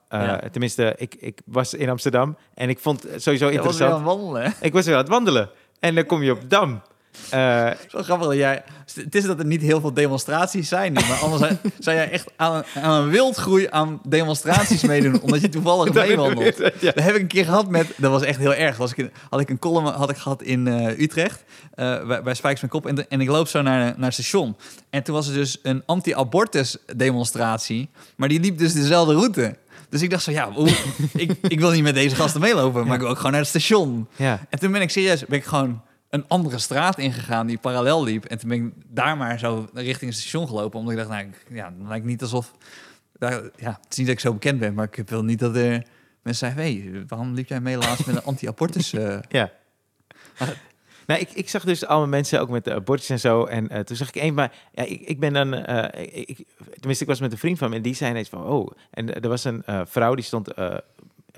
Tenminste, ik, ik was in Amsterdam en ik vond het sowieso Je was weer interessant. aan het wandelen, hè? Ik was weer aan het wandelen en dan kom je op de Dam. Eh, Zo grappig dat jij... Het is dat er niet heel veel demonstraties zijn nu, maar anders zou jij echt aan een, aan een wildgroei aan demonstraties meedoen, omdat je toevallig meewandelt. ja. Dat heb ik een keer gehad met... Dat was echt heel erg. Was ik in- had ik een column had ik gehad in eh, Utrecht, eh, bij, bij Spijkers met Kop. En, en ik loop zo naar, naar het station. En toen was er dus een anti-abortus demonstratie. Maar die liep dus dezelfde route. Dus ik dacht zo, ja, ik, ik wil niet met deze gasten meelopen, maar ik wil ook gewoon naar het station. Ja. En toen ben ik serieus, ben ik gewoon een andere straat ingegaan die parallel liep. En toen ben ik daar maar zo richting het station gelopen. Omdat ik dacht, nou, ik- ja, dan lijkt niet alsof... Daar, ja, het is niet dat ik zo bekend ben, maar ik wil niet dat er mensen zeggen... Hey, waarom liep jij mee laatst met een anti-abortus? eh? Ja. Nou, ik, ik zag dus allemaal mensen ook met de abortus en zo. En eh, toen zag ik één, maar ja, ik, ik ben dan, eh, ik, ik- tenminste, ik was met een vriend van me en die zei ineens van, oh. En er was een vrouw die stond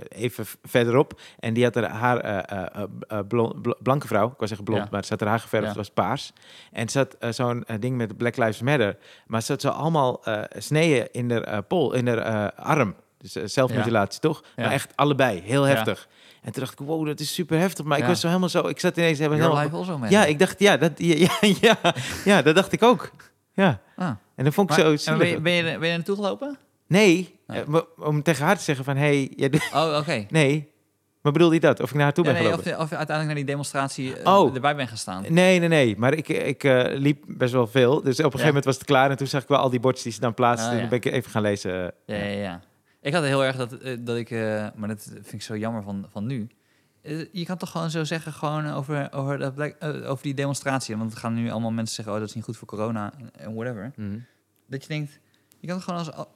even verderop en die had haar haar, blond- bl- blanke vrouw, ik wou zeggen blond, Ja. maar ze had haar haar geverfd, Ja. was paars. En ze had eh, zo'n ding met Black Lives Matter, maar ze had zo allemaal sneeën in haar pol, in haar arm. Dus zelfmutilatie, toch? Maar echt allebei, heel heftig. En toen dacht ik, wow, dat is super heftig. Maar ik was zo helemaal zo, ik zat ineens helemaal... also, man. Ja, ik dacht, ja, dat, ja, ja, dat dacht ik ook. Ja, Ah. en dat vond ik Maar- zo ben, je, ben, je, er- ben je er naartoe gelopen? Nee, Oh. eh, om tegen haar te zeggen van, hey, jij Oh, oké. nee. Maar bedoelde je dat? Of ik naar haar toe ben nee, of, gelopen? of je uiteindelijk naar die demonstratie eh, Oh. erbij bent gestaan. Nee, nee, nee. Maar ik, ik eh, liep best wel veel. Dus op een gegeven moment was het klaar. En toen zag ik wel al die bordjes die ze dan plaatsten. Ah, En toen ben ik even gaan lezen. Ja, ja, ja. Ik had heel erg dat, dat ik, maar dat vind ik zo jammer van, van nu. Je kan toch gewoon zo zeggen, gewoon over, over, dat Black- over die demonstratie. Want er gaan nu allemaal mensen zeggen, oh, dat is niet goed voor corona en- whatever. Mhm. Dat je denkt, je kan toch gewoon als...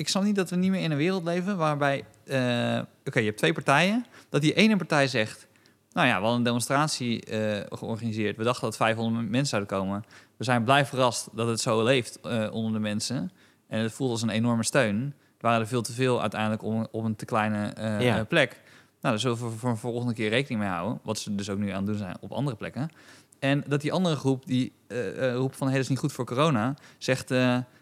Ik snap niet dat we niet meer in een wereld leven waarbij... eh, Oké, je hebt twee partijen. Dat die ene partij zegt... Nou ja, we hadden een demonstratie eh, georganiseerd. We dachten dat 500 mensen zouden komen. We zijn blij verrast dat het zo leeft eh, onder de mensen. En het voelt als een enorme steun. Er waren er veel te veel uiteindelijk om, op een te kleine Ja. plek. Nou, daar zullen we voor, een volgende keer rekening mee houden. Wat ze dus ook nu aan het doen zijn op andere plekken. En dat die andere groep, die roept van... hey, dat is niet goed voor corona, zegt...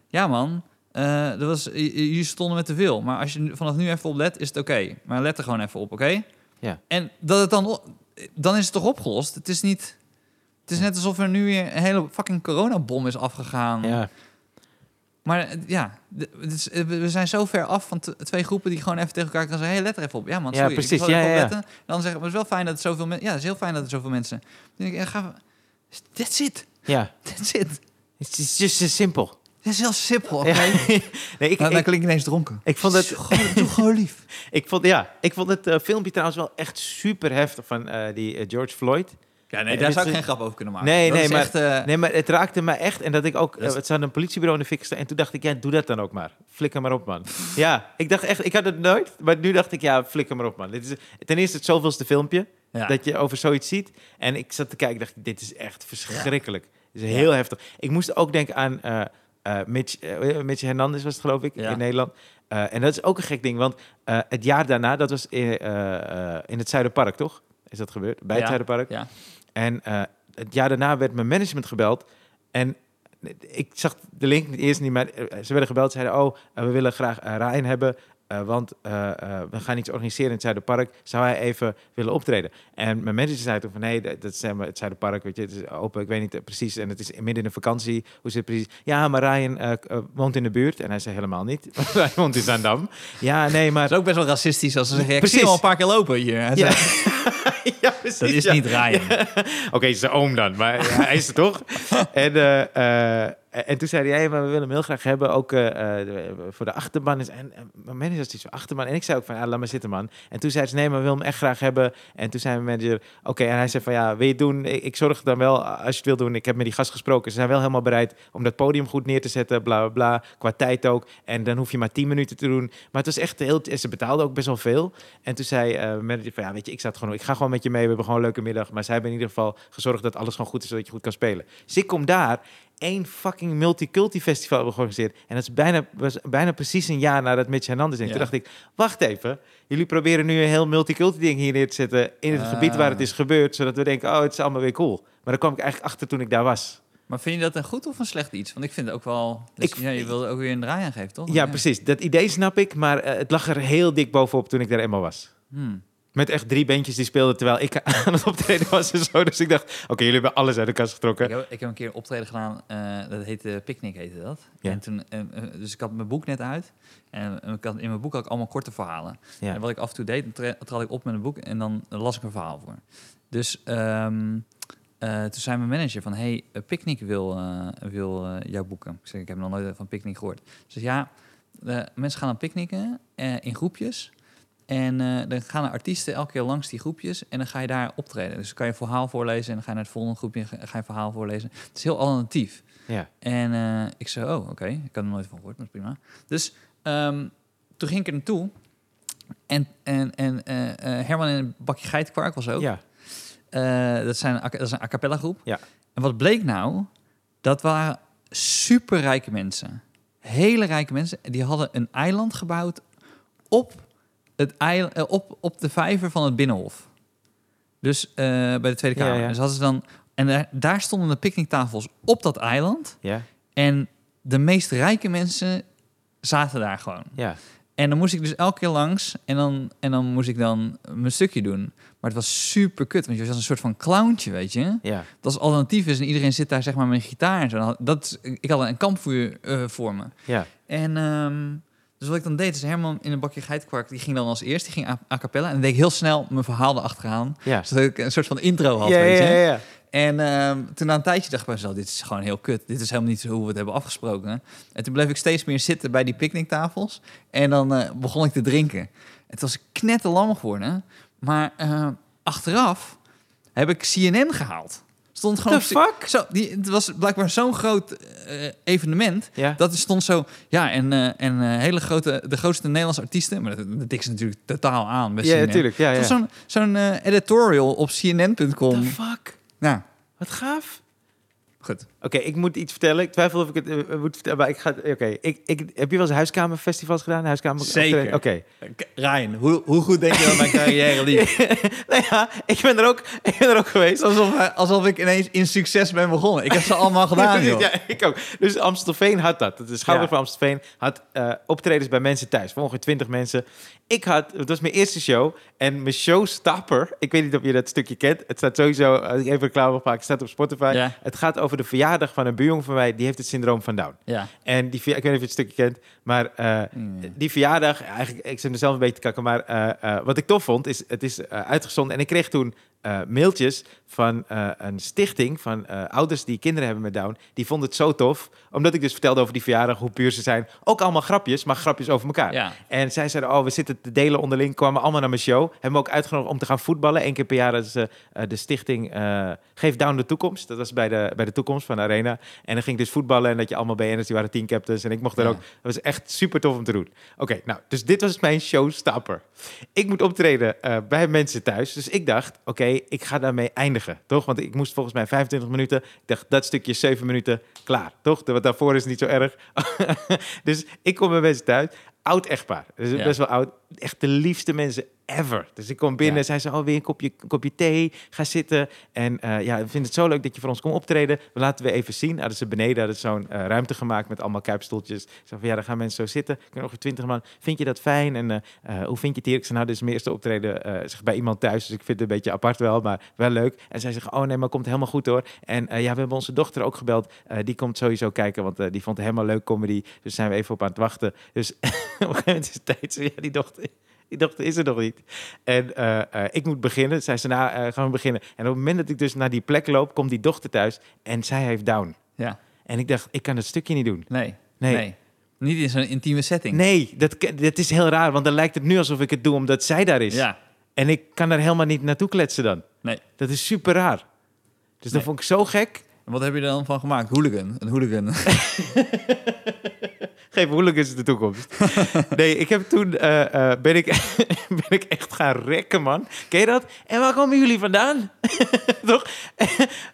ja man, eh, dat was, jullie stonden met te veel. Maar als je vanaf nu even op let, is het oké. Maar let er gewoon even op, oké? Ja. En dat het dan... Dan is het toch opgelost? Het is niet... Het is net alsof er nu weer een hele fucking coronabom is afgegaan. Ja. Maar eh, ja, is- eh, we zijn zo ver af van twee groepen die gewoon even tegen elkaar kunnen zeggen: hey, let er even op. Ja, man, Ja, precies. Ja, ja. Dan zeggen we: het is wel fijn dat het zoveel mensen. Ja, het is heel fijn dat er zoveel mensen. Dan denk ik: ja, ga. That's it. ja. That's it. Het is just so Het is heel simpel, oké? Ja. nee, ik, Nou, dan ik, klink ik ineens dronken. ik vond het... Gewoon, doe gewoon lief. ik vond, ja, ik vond het eh, filmpje trouwens wel echt super heftig van eh, die eh, George Floyd. Ja, nee, daar zou ik geen grap over kunnen maken. Nee, Dat nee, maar- echt, eh, Nee, maar het raakte me echt. En dat ik ook... Dat is- het zat een politiebureau in de fik staan. En toen dacht ik, ja, doe dat dan ook maar. Flikker maar op, man. ja, ik dacht echt... Ik had het nooit. Maar nu dacht ik, ja, flikker maar op, man. Dit is ten eerste het zoveelste filmpje. ja. Dat je over zoiets ziet. En ik zat te kijken, dacht ik, dit is echt verschrikkelijk. Dit is heel heftig. Ik moest ook denken aan eh Mitch, eh, Mitch Hernandez was het geloof ik, Ja. in Nederland. Eh, en dat is ook een gek ding, want het jaar daarna, dat was in, in het Zuiderpark, toch? Is dat gebeurd? Bij het Ja. Zuiderpark. Ja. En het jaar daarna werd mijn management gebeld. En ik zag de link eerst niet, maar ze werden gebeld. Zeiden, oh, we willen graag Ryan hebben. Eh, want eh, eh, we gaan iets organiseren in het Zuiderpark. Zou hij even willen optreden? En mijn manager zei toen van... nee, dat, dat is maar het Zuiderpark, weet je, het is open. Ik weet niet precies. En het is midden in de vakantie. Hoe zit het precies? Ja, maar Ryan woont in de buurt. En hij zei helemaal niet. hij woont in Zandam. Ja, nee, maar... Dat is ook best wel racistisch als ze zeggen: ik Precies. al een paar keer lopen hier. Hij Ja. ja, precies. Dat is ja. niet Ryan. Oké, zijn oom dan, maar hij is er toch? En, en toen zei hij, maar we willen hem heel graag hebben, ook eh, eh, voor de achterban. Is, en, mijn manager is zo achterban. En ik zei ook van, laat maar zitten, man. En toen zei ze, nee, maar we willen hem echt graag hebben. En toen zei mijn manager, oké. En hij zei van, ja, wil je het doen? Ik, zorg dan wel, als je het wil doen. Ik heb met die gast gesproken. Ze zijn wel helemaal bereid om dat podium goed neer te zetten, bla, bla, bla. Qua tijd ook. En dan hoef je maar tien minuten te doen. Maar het was echt heel... Ze betaalden ook best wel veel. En toen zei eh, mijn manager van, ja, weet je, ik, zat gewoon, ik ga gewoon met je mee. We hebben gewoon een leuke middag. Maar zij hebben in ieder geval gezorgd dat alles gewoon goed is, zodat je goed kan spelen. Dus ik kom daar, één fucking multiculti festival hebben georganiseerd. En dat is bijna, was bijna precies een jaar nadat Mitch Hernandez deed. Ja. Toen dacht ik, wacht even. Jullie proberen nu een heel multiculti ding hier neer te zetten in het Ah. gebied waar het is gebeurd. Zodat we denken, oh, het is allemaal weer cool. Maar daar kwam ik eigenlijk achter toen ik daar was. Maar vind je dat een goed of een slecht iets? Want ik vind het ook wel. Dus Ik- ja, je wilde ook weer een draai aan geven, toch? Ja, precies. Dat idee snap ik. Maar eh, het lag er heel dik bovenop toen ik daar eenmaal was. Hmm. Met echt drie bandjes die speelden terwijl ik aan het optreden was en zo. Dus ik dacht, oké, jullie hebben alles uit de kast getrokken. Ik, heb, ik heb een keer een optreden gedaan, eh, dat heette Picnic heette dat. Ja. En toen, eh, eh, dus ik had mijn boek net uit. En ik had, in mijn boek had ik allemaal korte verhalen. Ja. En wat ik af en toe deed, trad ik op met een boek en dan las ik een verhaal voor. Dus ehm, eh, toen zei mijn manager van, hey, Picnic wil, wil jouw boeken. Ik zeg, ik heb nog nooit van Picnic gehoord. Ze zei, ja, mensen gaan dan picknicken in groepjes. En eh, dan gaan er artiesten elke keer langs die groepjes en dan ga je daar optreden. Dus dan kan je een verhaal voorlezen en dan ga je naar het volgende groepje en ga je een verhaal voorlezen. Het is heel alternatief. Ja. En eh, ik zei, oh, oké, ik had er nooit van gehoord, maar prima. Dus ehm, toen ging ik er naartoe en, en, en eh, Herman en Bakje Geitenkwark was ook. Ja. Dat, zijn, dat is een a cappella groep. Ja. En wat bleek nou? Dat waren superrijke mensen. Hele rijke mensen. Die hadden een eiland gebouwd op, het eiland, eh, op, op de vijver van het Binnenhof. Dus eh, bij de Tweede Kamer. ja. Dus hadden ze dan, en daar, daar stonden de picknicktafels op dat eiland. Ja. En de meest rijke mensen zaten daar gewoon. Ja. En dan moest ik dus elke keer langs en dan, en dan moest ik dan mijn stukje doen. Maar het was super kut, want je was een soort van clowntje, weet je. Ja. Dat als alternatief is en iedereen zit daar zeg maar met een gitaar en zo. Dat, ik had een kampvuur eh, voor me. Ja. En ehm, dus wat ik dan deed, is Herman in een bakje geitenkwark, die ging dan als eerst, die ging a, a cappella. En dan deed ik heel snel mijn verhaal erachteraan, Ja. zodat ik een soort van intro had, Ja, weet je. ja, ja. En ehm, toen na een tijdje dacht ik bij mezelf, dit is gewoon heel kut. Dit is helemaal niet hoe we het hebben afgesproken. En toen bleef ik steeds meer zitten bij die picknicktafels. En dan eh, begon ik te drinken. Het was knetterlam geworden. Maar eh, achteraf heb ik CNN gehaald. Stond gewoon The fuck? Zo, die, het was blijkbaar zo'n groot eh, evenement. Ja. Dat er stond zo, ja, en, eh, en eh, hele grote, de grootste Nederlandse artiesten. Maar dat, dat natuurlijk totaal aan. Bij Ja, natuurlijk. Ja, ja. Zo'n zo'n editorial op cnn.com. The fuck? Nou, Wat gaaf. goed. Oké, ik moet iets vertellen. Ik twijfel of ik het eh, moet vertellen, maar ik ga... Oké, ik, ik, heb je wel eens huiskamerfestivals gedaan? Huiskamer Zeker. Oké. Ryan, hoe, hoe goed denk je dat mijn carrière liep? nou ja, ik ben er ook, ik ben er ook geweest. alsof, alsof ik ineens in succes ben begonnen. Ik heb ze allemaal gedaan, joh. ja, ik ook. Dus Amstelveen had dat. De Schouwburg Ja. van Amstelveen had eh, optredens bij mensen thuis. Voor ongeveer 20 mensen. Ik had, het was mijn eerste show. En mijn showstopper, ik weet niet of je dat stukje kent. Het staat sowieso, als ik even reclame mag maken, het staat op Spotify. Ja. Het gaat over de verjaardag van een buurjong van mij. Die heeft het syndroom van Down. Ja. En die, ik weet niet of je het stukje kent, maar eh, Mm. die verjaardag, eigenlijk, ik zit mezelf een beetje te kakken, maar eh, eh, wat ik tof vond, is het is uitgezonden en ik kreeg toen eh, mailtjes van eh, een stichting van eh, ouders die kinderen hebben met Down. Die vonden het zo tof, omdat ik dus vertelde over die verjaardag, hoe puur ze zijn. Ook allemaal grapjes, maar grapjes over elkaar. Ja. En zij zeiden, oh, we zitten te delen onderling, kwamen allemaal naar mijn show. Hebben me ook uitgenodigd om te gaan voetballen. Eén keer per jaar is de stichting Geef Down de Toekomst. Dat was bij de, bij de Toekomst van de Arena. En dan ging ik dus voetballen en dat je allemaal BN'ers, die waren team captains. En ik mocht er Ja. ook. Dat was echt super tof om te doen. Oké, nou, dus dit was mijn showstopper. Ik moet optreden bij mensen thuis. Dus ik dacht, oké, ik ga daarmee eindigen, toch? Want ik moest volgens mij 25 minuten. Ik dacht, dat stukje is 7 minuten, klaar, toch? Want daarvoor is het niet zo erg. dus ik kom bij mensen thuis. Oud echtpaar. Dus Ja. best wel oud. Echt de liefste mensen ever. Dus ik kom binnen, Ja. zei ze, oh, weer een kopje, een kopje thee, ga zitten. En eh, ja, we vinden het zo leuk dat je voor ons komt optreden. We laten we even zien. Hadden ze beneden hadden ze zo'n eh, ruimte gemaakt met allemaal kuipstoeltjes. Zei van, ja, dan gaan mensen zo zitten. Ik nog twintig man. Vind je dat fijn? En eh, hoe vind je het hier? Ik zei, nou, dit is mijn eerste optreden zeg, bij iemand thuis. Dus ik vind het een beetje apart wel, maar wel leuk. En zij zeggen, oh nee, maar komt helemaal goed hoor. En ja, we hebben onze dochter ook gebeld. Die komt sowieso kijken, want die vond het helemaal leuk comedy. Dus zijn we even op aan het wachten. Dus op een gegeven moment is het tijd. Zo, ja, die dochter... Die dochter is er nog niet. En eh, eh, ik moet beginnen. Zij ze, nou, eh, gaan we beginnen. En op het moment dat ik dus naar die plek loop, komt die dochter thuis. En zij heeft down. Ja. En ik dacht, ik kan het stukje niet doen. Nee. Nee. nee. Niet in zo'n intieme setting. Nee, dat, dat is heel raar. Want dan lijkt het nu alsof ik het doe omdat zij daar is. Ja. En ik kan daar helemaal niet naartoe kletsen dan. Nee. Dat is super raar. Dus dat Nee. vond ik zo gek. En wat heb je er dan van gemaakt? Hooligan. Een hooligan. Geef hooligans de toekomst. nee, ik heb toen eh, eh, ben, ik, ben ik echt gaan rekken, man. Ken je dat? En waar komen jullie vandaan? Toch?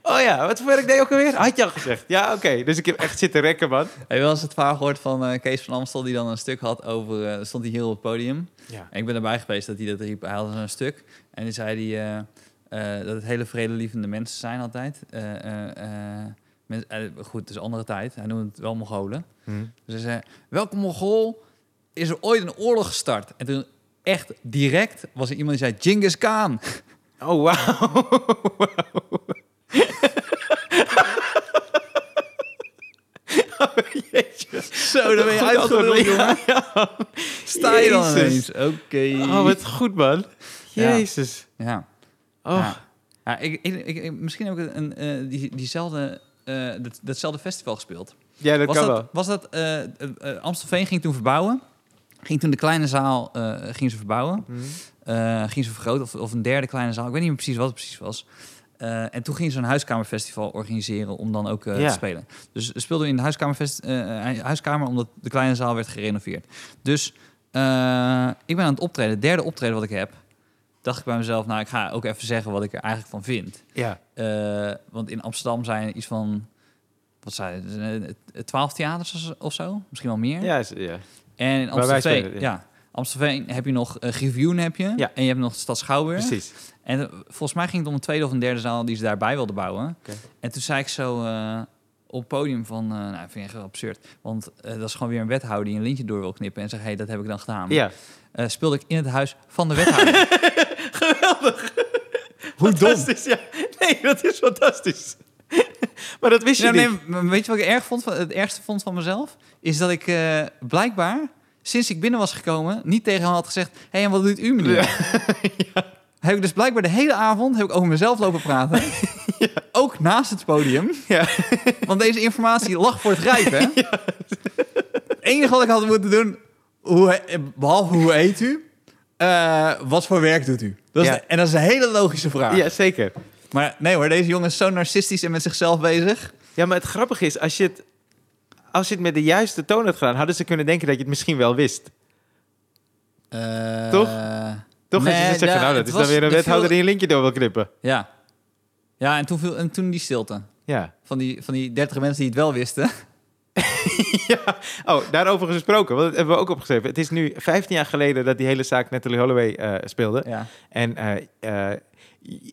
oh ja, wat voor werk deed je ook alweer? Had je al gezegd. Ja, oké. Dus ik heb echt zitten rekken, man. Heb je wel eens het verhaal gehoord van eh, Kees van Amstel... die dan een stuk had over... stond hij hier op het podium. Ja. En ik ben erbij geweest dat hij dat riep. Hij had zo'n stuk. En die zei hij... dat het hele vredelievende mensen zijn altijd. Eh, goed, het is andere tijd. Hij noemde het wel Mongolen. Hm. Dus hij zei, welke Mongool is er ooit een oorlog gestart? En toen echt direct was er iemand die zei, Genghis Khan. Oh, wauw. oh, jeetje. Zo, dan ben je. Ja, ja. Sta je dan ineens? Oké. Oh, wat goed, man. Jezus. Ja. Oh, Ja. Ja, ik, ik, ik, ik- misschien heb ik een, eh, die, diezelfde, eh, dat, datzelfde festival gespeeld. ja, dat was kan dat, wel. Was dat, eh, eh, Amstelveen ging toen verbouwen. Ging toen de kleine zaal ging ze verbouwen. Eh, ging ze vergroten, of, of een derde kleine zaal. Ik weet niet meer precies wat het precies was. En toen ging ze een huiskamerfestival organiseren om dan ook Ja. te spelen. Dus we speelden in de huiskamerfest, huiskamer omdat de kleine zaal werd gerenoveerd. Dus ik ben aan het optreden. Het derde optreden wat ik heb, dacht ik bij mezelf, nou ik ga ook even zeggen wat ik er eigenlijk van vind. Ja. Eh, want in Amsterdam zijn iets van, wat zei het, eh, twaalf theaters of zo, misschien wel meer. Ja, is- ja. En in spelen, ja. ja. Amstelveen heb je nog uh, Griffioen heb je. Ja. En je hebt nog de Stad Schouwburg. precies. En eh, volgens mij ging het om een tweede of een derde zaal die ze daarbij wilden bouwen. Oké. En toen zei ik zo eh, op het podium van, eh nou, vind ik echt absurd. Want eh, dat is gewoon weer een wethouder die een lintje door wil knippen. En zegt, hé, hey, dat heb ik dan gedaan. Ja. Eh, speelde ik in het huis van de wethouder. Hoe Fantastisch, ja. Nee, dat is fantastisch. maar dat wist je Ja, niet. nee, weet je wat ik erg vond? van- Het ergste vond van mezelf? Is dat ik eh, blijkbaar, sinds ik binnen was gekomen, niet tegen hem had gezegd... Hé, hey, en wat doet u, meneer? Heb ik dus blijkbaar de hele avond heb ik over mezelf lopen praten. Ook naast het podium. Ja. Want deze informatie lag voor het rijpen. Het enige wat ik had moeten doen, hoe, behalve hoe heet u, eh, wat voor werk doet u? Dat is Ja. de- en dat is een hele logische vraag. Ja, zeker. Maar nee hoor, deze jongen is zo narcistisch en met zichzelf bezig. Ja, maar het grappige is, als je het, als je het met de juiste toon had gedaan, hadden ze kunnen denken dat je het misschien wel wist. Toch? Toch? Nee, als je zegt, van, ja, nou, dat is was- dan weer een er wethouder die een linkje door wil knippen. Ja. Ja, en toen, viel, en toen die stilte. Ja. Van die, van die 30 mensen die het wel wisten. ja. Oh, daarover gesproken, want dat hebben we ook opgeschreven. Het is nu 15 jaar geleden dat die hele zaak Natalie Holloway eh, speelde. Ja. En eh, eh,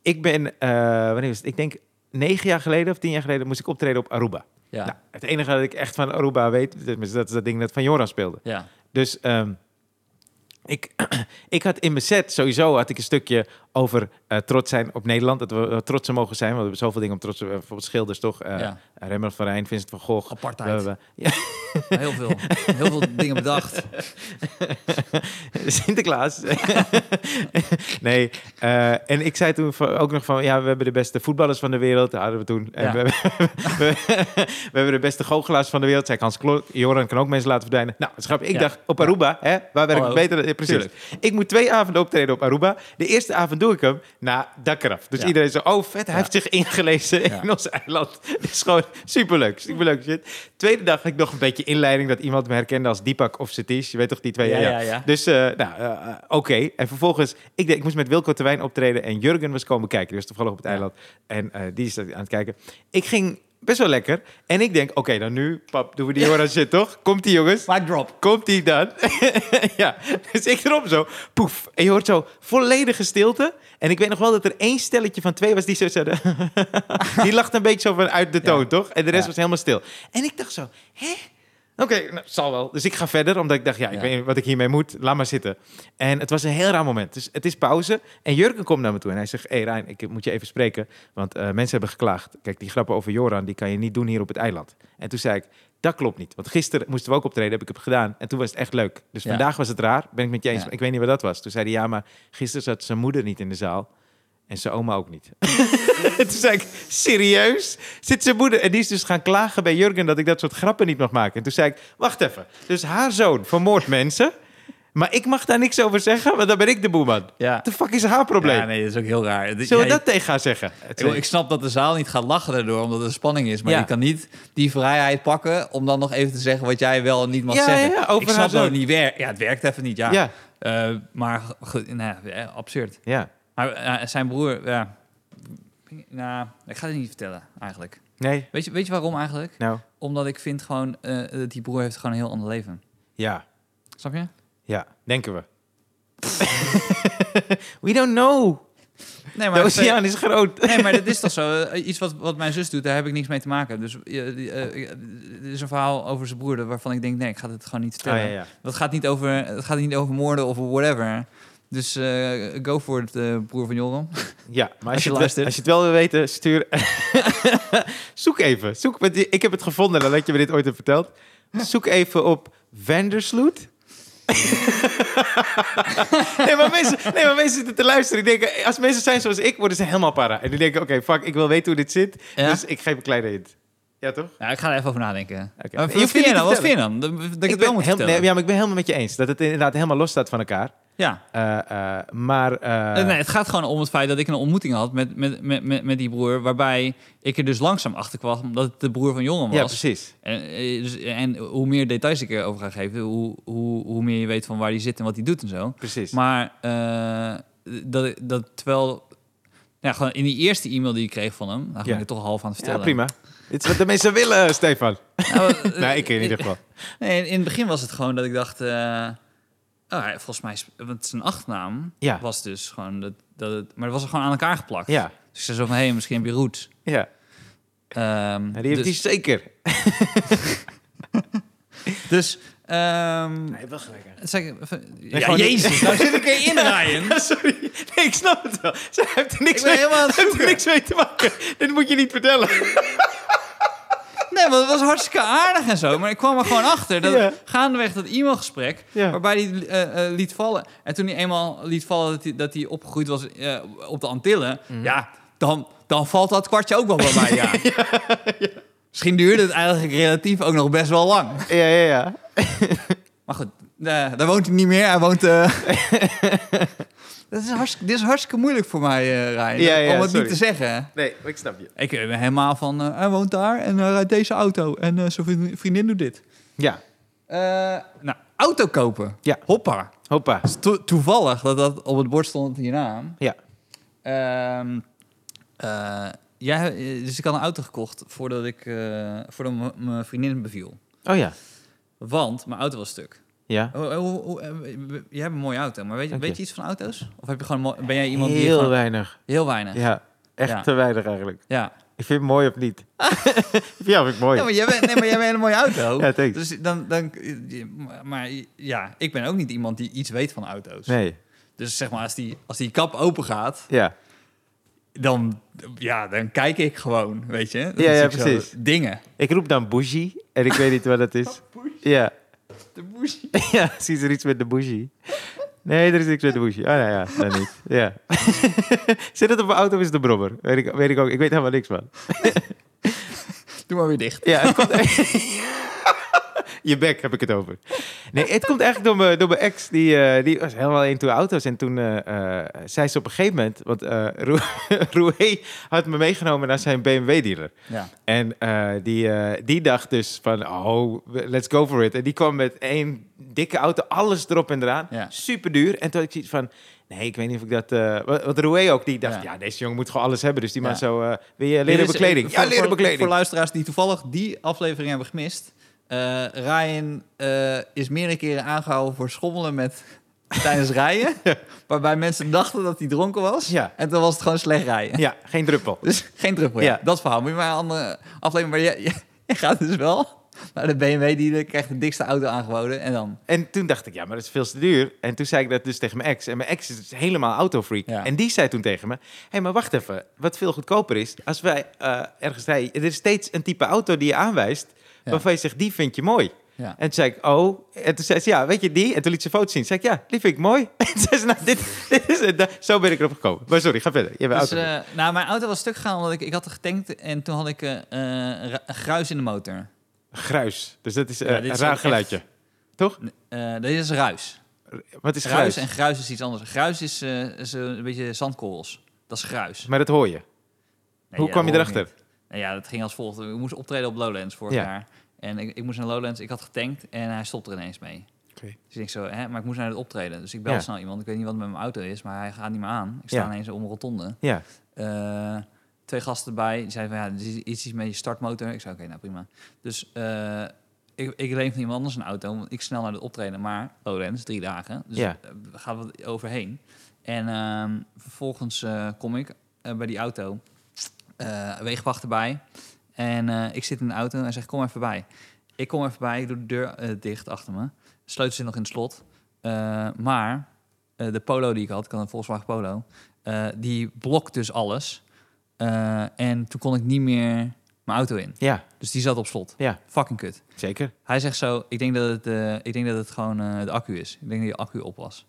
ik ben, wanneer was het? Ik denk negen jaar geleden of tien jaar geleden moest ik optreden op Aruba. Ja. Nou, het enige dat ik echt van Aruba weet, dat is dat ding dat van Joran speelde. ja. Dus ehm, ik, ik had in mijn set sowieso had ik een stukje over eh, trots zijn op Nederland. Dat we eh, trotser mogen zijn. Want we hebben zoveel dingen om trots te zijn. Bijvoorbeeld schilders toch? Ja. Rembrandt van Rijn, Vincent van Gogh. Apartheid. We hebben- ja, Heel veel. Heel veel dingen bedacht. Sinterklaas. nee, en ik zei toen ook nog van... Ja, we hebben de beste voetballers van de wereld. Dat hadden we toen. En Ja. we, hebben, we, we hebben de beste goochelaars van de wereld. Zei Hans Klok. Joran kan ook mensen laten verdwijnen. Nou, grappig. Ik dacht, op Aruba, hè, waar werk ik Hallo. beter? Precies. Tuurlijk. Ik moet twee avonden optreden op Aruba. De eerste avond doe ik hem na dak eraf. Dus Ja. iedereen zo, oh vet, hij Ja. heeft zich ingelezen Ja. in ons eiland. Het is gewoon superleuk, superleuk shit. Tweede dag had ik nog een beetje inleiding dat iemand me herkende als Deepak of Satish. Je weet toch die twee? Ja, ja, ja. Dus, eh, nou, eh, eh, oké. En vervolgens, ik, deed, ik moest met Wilco Terwijn optreden en Jurgen was komen kijken. Die was toevallig op het eiland. En die is aan het kijken. Ik ging best wel lekker. En ik denk, oké, dan nu, pap, doen we die Joran shit, toch? Komt die jongens? Mic drop. Komt die dan? ja, dus ik erop zo, poef. En je hoort zo volledige stilte. En ik weet nog wel dat er één stelletje van twee was die zo zeiden... die lacht een beetje zo van uit de toon, Ja. toch? En de rest Ja. was helemaal stil. En ik dacht zo, hè? Oké, nou, zal wel. Dus ik ga verder, omdat ik dacht, ja, ik Ja. weet niet wat ik hiermee moet. Laat maar zitten. En het was een heel raar moment. Dus het is pauze. En Jurgen komt naar me toe en hij zegt, hé hey Rijn, ik moet je even spreken. Want eh, mensen hebben geklaagd. Kijk, die grappen over Joran, die kan je niet doen hier op het eiland. En toen zei ik, dat klopt niet. Want gisteren moesten we ook optreden, heb ik het gedaan. En toen was het echt leuk. Dus Ja. vandaag was het raar, ben ik met je eens. Ja. Ik weet niet wat dat was. Toen zei hij, ja, maar gisteren zat zijn moeder niet in de zaal. En zijn oma ook niet. en toen zei ik, serieus? Zit zijn moeder? En die is dus gaan klagen bij Jurgen dat ik dat soort grappen niet mag maken. En toen zei ik, wacht even. Dus haar zoon vermoordt mensen. Maar ik mag daar niks over zeggen, want dan ben ik de boeman. Ja. What the fuck is haar probleem? Ja, nee, dat is ook heel raar. Zullen we Ja, dat tegen haar zeggen? Ik, ik snap dat de zaal niet gaat lachen daardoor, omdat er spanning is. Maar Ja. je kan niet die vrijheid pakken om dan nog even te zeggen wat jij wel en niet mag Ja, zeggen. ja, over ik snap dat het niet werkt. Ja, het werkt even niet, ja. Ja, Eh, maar goed, nou, ja, absurd. ja. Maar eh, zijn broer, ja. Nou, ik ga het niet vertellen eigenlijk. Nee, Weet je, weet je waarom eigenlijk? nou, Omdat ik vind gewoon, eh, dat die broer heeft gewoon een heel ander leven. ja. Snap je? Ja, denken we. We don't know. Nee, De oceaan is groot. Nee, maar dat is toch zo? Eh, Iets wat, wat mijn zus doet, daar heb ik niks mee te maken. Dus er is een verhaal over zijn broer waarvan ik denk, nee, ik ga het gewoon niet Ah, vertellen. ja, ja. Dat gaat niet over, het gaat niet over moorden of whatever. Dus eh, go voor het, eh, broer van Joram. Ja, maar als, je je, het, wel- luistert. als je het wel wil weten, stuur... Zoek even. Zoek, ik heb het gevonden nadat je me dit ooit hebt verteld. Zoek even op Vandersloot. nee, maar mensen, nee, maar mensen zitten te luisteren. Die denken, als mensen zijn zoals ik, worden ze helemaal para. En die denken, oké, fuck, ik wil weten hoe dit zit. Ja. Dus ik geef een kleine hint. Ja, toch? Ja, ik ga er even over nadenken. Je wat vind niet dan? Wat vind je dan? Dat, ik Ik het wel ben moet heel- vertellen. nee, ja, maar ik ben helemaal met je eens. Dat het inderdaad helemaal los staat van elkaar. Ja. Eh, eh, maar... eh, nee, het gaat gewoon om het feit dat ik een ontmoeting had met, met, met, met, met die broer... waarbij ik er dus langzaam achter kwam dat het de broer van jongen was. ja, precies. En, dus, en hoe meer details ik erover ga geven... Hoe, hoe, hoe meer je weet van waar hij zit en wat hij doet en zo. Precies. Maar dat, dat terwijl... Ja, gewoon in die eerste e-mail die ik kreeg van hem... daar ga Ja. ik het toch half aan het ja, vertellen. prima. Dit is wat de mensen willen, Stefan. Nou, nee, ik in ieder geval. Nee, in het begin was het gewoon dat ik dacht... oh, ja, volgens mij, is- want zijn achternaam Ja. was dus gewoon dat, dat het, maar dat was er gewoon aan elkaar geplakt. Ja, Dus ik zei zo van, hé, hey, misschien heb je roots. ja. Ehm, Ja, die heeft dus, hij zeker. dus ehm, Nee, wel gelijk. even- ja, jezus, nou zit ik erin, Ryan. Sorry. Nee, ik snap het wel. Ze heeft er niks, mee, helemaal heeft er niks mee te maken. Dit moet je niet vertellen. Nee, want het was hartstikke aardig en zo. Maar ik kwam er gewoon achter dat Ja. gaandeweg dat e-mailgesprek... Ja. waarbij hij eh, eh, liet vallen... en toen hij eenmaal liet vallen dat hij, dat hij opgegroeid was eh, op de Antillen... Mhm. ja, dan, dan valt dat kwartje ook wel bij mij, ja. Misschien duurde het eigenlijk relatief ook nog best wel lang. Ja, ja, ja. Maar goed, eh, daar woont hij niet meer. Hij woont... eh, dat is hartstikke, dit is hartstikke moeilijk voor mij, eh Ryan. Ja, ja, om het sorry. niet te zeggen. Nee, ik snap je. Ik ben helemaal van... eh, hij woont daar en hij rijdt deze auto. En eh, zijn vriendin- doet dit. Ja, Eh, nou, auto kopen. Ja. Hoppa. hoppa. To- toevallig dat dat op het bord stond hierna. Ja. Ehm eh, jij, dus ik had een auto gekocht voordat ik eh, voordat mijn vriendin beviel. Oh ja. Want mijn auto was stuk. Ja. Hoe, hoe, hoe- eh, jij hebt een mooie auto, maar weet, je- je. weet je iets van auto's? Of heb je gewoon ben jij iemand die Heel gewoon, weinig. heel weinig? Ja. Ja, echt Ja. te weinig eigenlijk. Ja. Ik vind het mooi of niet? ja, vind ik mooi. maar jij bent, nee, maar jij bent een hele mooie auto. Ja, thanks. Dus dan, dan, maar ja, ik ben ook niet iemand die iets weet van auto's. Nee. Dus zeg maar, als die, als die kap open gaat, Ja. dan, ja, dan kijk ik gewoon, weet je. Ja, ja, precies. Dingen. Ik roep dan bougie en ik weet niet wat dat is. Ja. De bougie. Ja, zie er iets met de bougie. Nee, er is niks met de bougie. Oh, nou ja, dan niet. Ja. Zit het op een auto of is het een brommer? Weet ik, weet ik ook. Ik weet helemaal niks van. Doe maar weer dicht. Ja, het komt Je bek heb ik het over. Nee, het komt eigenlijk door mijn, door mijn ex. Die, eh, die was helemaal into auto's. En toen eh, eh, zei ze op een gegeven moment... Want Roué had me meegenomen naar zijn BMW-dealer. Ja. En die, die dacht dus van, oh, let's go for it. En die kwam met één dikke auto, alles erop en eraan. Ja. Super duur. En toen had ik zoiets van, nee, ik weet niet of ik dat... eh wat, Roué ook, die dacht, Ja. ja. deze jongen moet gewoon alles hebben. Dus die Ja. man zo, eh wil je leren bekleding? Ja, voor- leren voor- bekleding. Voor luisteraars die toevallig die aflevering hebben gemist. Eh, Ryan eh, is meerdere keren aangehouden voor schommelen met tijdens rijden. Waarbij mensen dachten dat hij dronken was. Ja. En toen was het gewoon slecht rijden. Ja, geen druppel. Dus geen druppel. Ja. Ja. Dat verhaal. Moet je maar een andere aflevering. Maar je, je, je gaat dus wel naar de BMW die krijgt de dikste auto aangeboden. En dan. En toen dacht ik, ja, maar dat is veel te duur. En toen zei ik dat dus tegen mijn ex. En mijn ex is dus helemaal autofreak. Ja. En die zei toen tegen me, hé, hey, maar wacht even. Wat veel goedkoper is, als wij eh, ergens rijden... Er is steeds een type auto die je aanwijst... Ja. waarvan je zegt, die vind je mooi. Ja. En toen zei ik, oh. En toen zei ze, ja, weet je die? En toen liet ze foto's zien. Toen zei ik, ja, die vind ik mooi. En toen zei ze, nou, dit, dit is het. Zo ben ik erop gekomen. Maar sorry, ga verder. Je bent Dus, auto. eh, nou, mijn auto was stuk gegaan omdat ik, ik had getankt en toen had ik ra- gruis in de motor. Gruis. Dus dat is eh, Ja, een raar geluidje. Toch? Dit is ruis. Wat is Gruis gruis? en gruis is iets anders. Gruis is, is een beetje zandkorrels. Dat is gruis. Maar dat hoor je. Nee, Hoe ja, kwam je erachter? Nou ja, dat ging als volgt. Ik moest optreden op Lowlands vorig Ja. jaar. En ik, ik moest naar Lowlands, ik had getankt en hij stopte er ineens mee. Oké. Dus ik denk zo, hè, maar ik moest naar het optreden. Dus ik bel Ja. snel iemand. Ik weet niet wat met mijn auto is, maar hij gaat niet meer aan. Ik sta Ja. ineens om een rotonde. Ja. Eh, twee gasten erbij. Die zeiden van, ja, dit is iets iets met je startmotor. Ik zei, oké, nou prima. Dus eh, ik, ik leef van iemand anders een auto. Want ik snel naar het optreden. Maar Lowlands, drie dagen. Dus Ja. ja. gaan we overheen. En ehm, vervolgens eh, kom ik eh, bij die auto. Eh wegenwacht erbij. En eh, ik zit in de auto en zeg, kom even bij. Ik kom even bij, ik doe de deur eh, dicht achter me. Sleutel zit nog in het slot. Maar de polo die ik had, ik had een Volkswagen Polo, die blokt dus alles. En toen kon ik niet meer mijn auto in. Ja, Dus die zat op slot. ja, Fucking kut. zeker. Hij zegt zo, ik denk dat het, ik denk dat het gewoon de accu is. Ik denk dat die accu op was.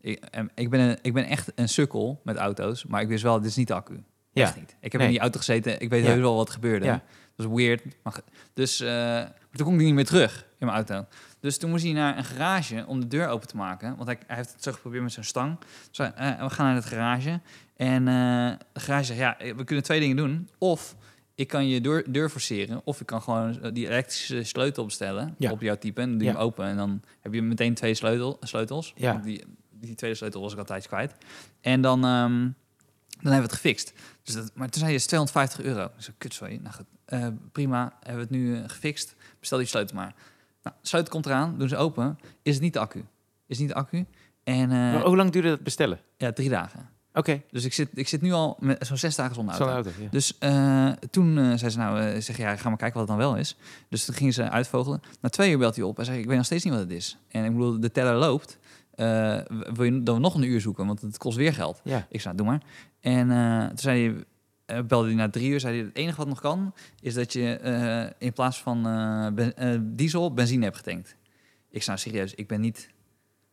Ik, en ik, ben een, ik ben echt een sukkel met auto's, maar ik wist wel, dit is niet de accu. Ja. Echt niet. Ik heb Nee. in die auto gezeten. Ik weet Ja. heus wel wat gebeurde. Ja. Dat was weird. Maar, dus eh, toen kon ik niet meer terug in mijn auto. Dus toen moest hij naar een garage om de deur open te maken. Want hij, hij heeft het zo geprobeerd met zijn stang. Dus hij, eh, we gaan naar het garage. En eh, de garage zegt, ja, we kunnen twee dingen doen. Of ik kan je deur, deur forceren. Of ik kan gewoon die elektrische sleutel bestellen Ja. op jouw type. En dan doe je Ja. hem open. En dan heb je meteen twee sleutel, sleutels. Ja. Want Die, die tweede sleutel was ik altijd kwijt. En dan, ehm, dan hebben we het gefixt. Dus dat, maar toen zei je, is 250 euro. Ik zei, kut, sorry. Nou goed, eh, prima, hebben we het nu eh, gefixt. Bestel die sleutel maar. Nou, sleutel komt eraan, doen ze open. Is het niet de accu? Is het niet de accu? En eh, hoe lang duurde dat bestellen? ja, drie dagen. Oké, Dus ik zit, ik zit nu al met zo'n zes dagen zonder auto. auto. Ja. Dus toen eh, zei ze, nou, zeg ja, ga maar kijken wat het dan wel is. Dus toen gingen ze uitvogelen. Na twee uur belt hij op en zei, ik weet nog steeds niet wat het is. En ik bedoel, de teller loopt. Eh, wil je dan nog een uur zoeken? Want het kost weer geld. ja. Ik zei, doe maar. En eh, toen zei hij, eh, belde hij na drie uur, zei hij, het enige wat nog kan, is dat je in plaats van ben- diesel benzine hebt getankt. Ik zei, nou, serieus, ik ben niet...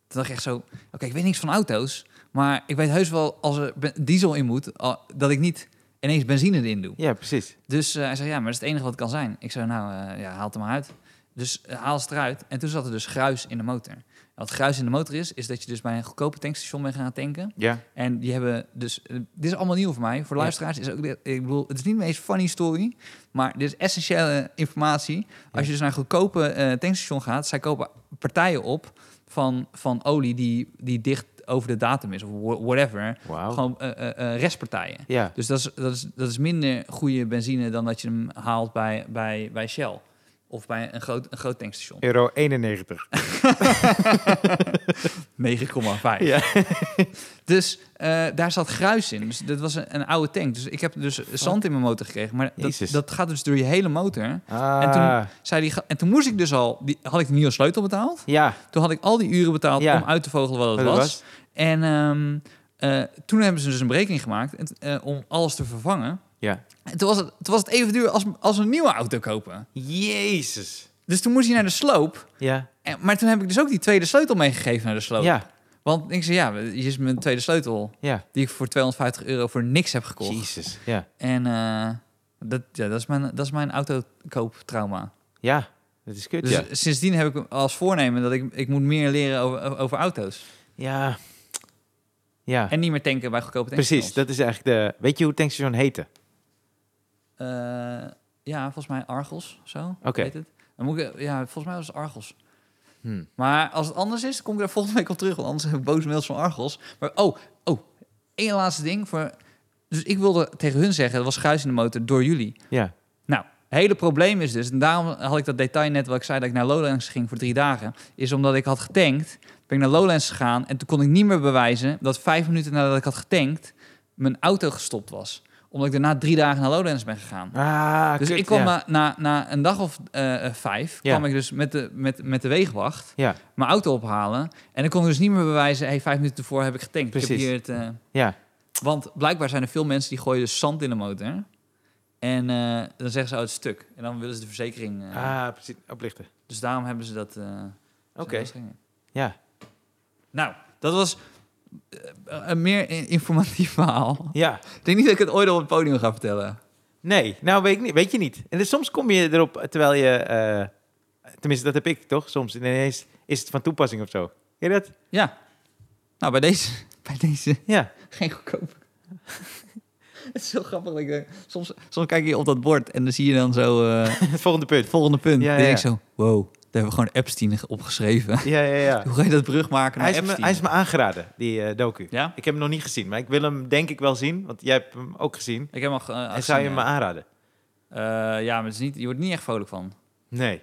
Toen dacht ik echt zo, oké, ik weet niks van auto's, maar ik weet heus wel als er diesel in moet, dat ik niet ineens benzine erin doe. ja, precies. Dus hij zei, ja, maar dat is het enige wat het kan zijn. Ik zei, nou, ja, haal het er maar uit. Dus haal ze eruit. En toen zat er dus gruis in de motor. Wat gruis in de motor is, is dat je dus bij een goedkope tankstation bent gaan tanken. Ja, En die hebben dus, eh, dit is allemaal nieuw voor mij. Voor de luisteraars is ook, dit- ik bedoel, het is niet de meest funny story, maar dit is essentiële informatie. Als je dus naar een goedkope eh, tankstation gaat, zij kopen partijen op van, van olie die, die dicht over de datum is of wha- whatever. wauw. Gewoon eh, restpartijen. Ja, Dus dat is, dat, is, dat is minder goede benzine dan dat je hem haalt bij, bij, bij Shell. Of bij een groot, een groot tankstation. euro 91. 9,5. Ja. Dus eh, daar zat gruis in. Dus dat was een, een oude tank. Dus ik heb dus zand in mijn motor gekregen. Maar dat, dat gaat dus door je hele motor. Ah, En toen, zei die, en toen moest ik dus al... Die, had ik de nieuwe sleutel betaald. ja, Toen had ik al die uren betaald Ja. om uit te vogelen wat het was. En ehm, eh, toen hebben ze dus een berekening gemaakt en, eh, om alles te vervangen. Ja. En toen was het, toen was het even duur als, als een nieuwe auto kopen. Jezus. Dus toen moest hij naar de sloop. Ja, En, maar toen heb ik dus ook die tweede sleutel meegegeven naar de sloop. ja, Want ik zei, ja, hier is mijn tweede sleutel. ja. Die ik voor 250 euro voor niks heb gekocht. Jezus. Ja, En eh, dat, ja, dat, is mijn, dat is mijn autokooptrauma. ja. Dat is kut, Dus ja. sindsdien heb ik als voornemen dat ik, ik moet meer leren over, over auto's. Ja. Ja, En niet meer tanken bij goedkope precies. tankstations. Dat is eigenlijk de... Weet je hoe het tankstation heette? Eh, ja, volgens mij Argos, zo. Weet het? Dan moet ik, ja, volgens mij was het Argos. Hm. Maar als het anders is, kom ik daar volgende week op terug. Want anders heb ik boze mails van Argos. Maar oh, oh, één laatste ding. Voor, dus ik wilde tegen hun zeggen, er was gruis in de motor door jullie. Ja, Nou, het hele probleem is dus, en daarom had ik dat detail net wat ik zei dat ik naar Lowlands ging voor drie dagen, is omdat ik had getankt, ben ik naar Lowlands gegaan en toen kon ik niet meer bewijzen dat vijf minuten nadat ik had getankt, mijn auto gestopt was. Omdat ik daarna drie dagen naar Lowlands ben gegaan. Ah, dus kut, ik kwam ja. na, na, na een dag of eh, eh, vijf, Ja. kwam ik dus met de, met, met de wegenwacht Ja, mijn auto ophalen. En dan kon ik dus niet meer bewijzen, hey, vijf minuten ervoor heb ik getankt. Ik heb Precies. hier het, eh, ja. want blijkbaar zijn er veel mensen die gooien dus zand in de motor. En dan zeggen ze uit het stuk. En dan willen ze de verzekering. Ah, precies. Oplichten. Dus daarom hebben ze dat. Oké. Ja. Nou, dat was een meer informatief verhaal. Ja. Ik denk niet dat ik het ooit op het podium ga vertellen. Nee, nou weet, ik niet, weet je niet. En dus soms kom je erop terwijl je... eh, tenminste, dat heb ik toch? Soms ineens is het van toepassing of zo. Ken je dat? Ja. Nou, bij deze, bij deze Ja. geen goedkoop. het is zo grappig. ik, eh, soms, soms kijk je op dat bord en dan zie je dan zo eh, Het volgende punt. het volgende punt. Ja, dan ja, denk ik zo, wow, daar hebben we gewoon Epstein opgeschreven. Ja, ja, ja. Hoe ga je dat brug maken naar Hij is, me, Epstein? hij is me aangeraden, die eh, docu. Ja? Ik heb hem nog niet gezien, maar ik wil hem denk ik wel zien. Want jij hebt hem ook gezien. Ik heb hem al ge- en gezien, zou je hem me aanraden? Eh, ja, maar het is niet, je wordt niet echt vrolijk van. Nee.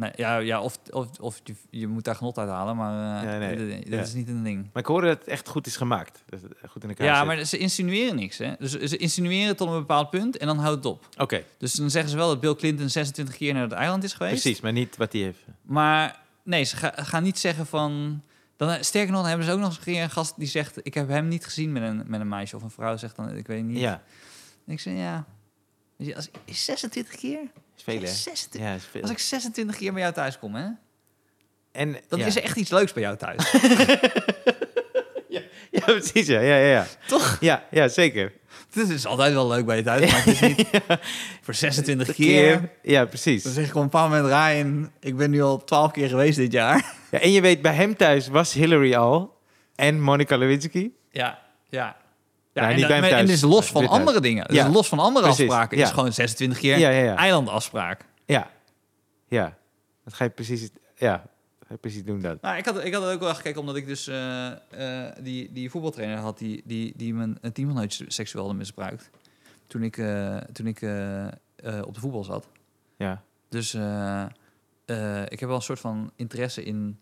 Nee, ja, ja of, of, of je, je moet daar genot uit halen, maar eh, Nee, nee. dat, is niet een ding. Maar ik hoorde dat het echt goed is gemaakt. Dat het goed in elkaar Ja, zit. maar ze insinueren niks. Hè? Dus ze insinueren tot een bepaald punt en dan houdt het op. Oké, Dus dan zeggen ze wel dat Bill Clinton 26 keer naar het eiland is geweest. precies. Maar niet wat hij heeft. Maar nee, ze ga- gaan niet zeggen van... Dan, eh, sterker nog, hebben ze ook nog eens een keer een gast die zegt... ik heb hem niet gezien met een, met een meisje. Of een vrouw zegt dan, ik weet niet. Ja, En ik zeg, ja... Is 26 keer? Is veel hè? 26 Ja, is veel. Als ik 26 keer bij jou thuis kom, hè? En, Dan ja. is er echt iets leuks bij jou thuis. Ja, precies. Ja, ja, ja. ja. Toch? Ja, ja, zeker. Het is altijd wel leuk bij je thuis, maar het is niet voor 26 keer. Ja, precies. Dan zeg ik op een bepaald moment, Ryan, ik ben nu al 12 keer geweest dit jaar. Ja, en je weet, bij hem thuis was Hillary al en Monica Lewinsky. Ja, ja. Ja, en, dat- en het is los van andere dingen. Het Ja. is los van andere Precies, afspraken. ja. Het is gewoon 26 keer eilandafspraak. Ja, ja. Dat ga je precies, ja, dat ga je precies doen dat. Nou, ik had, ik had er ook wel gekeken omdat ik dus eh, eh, die, die voetbaltrainer had die, die, die mijn teamgenootje seksueel had misbruikt. Toen ik, eh, toen ik op de voetbal zat. Ja, Dus ik heb wel een soort van interesse in,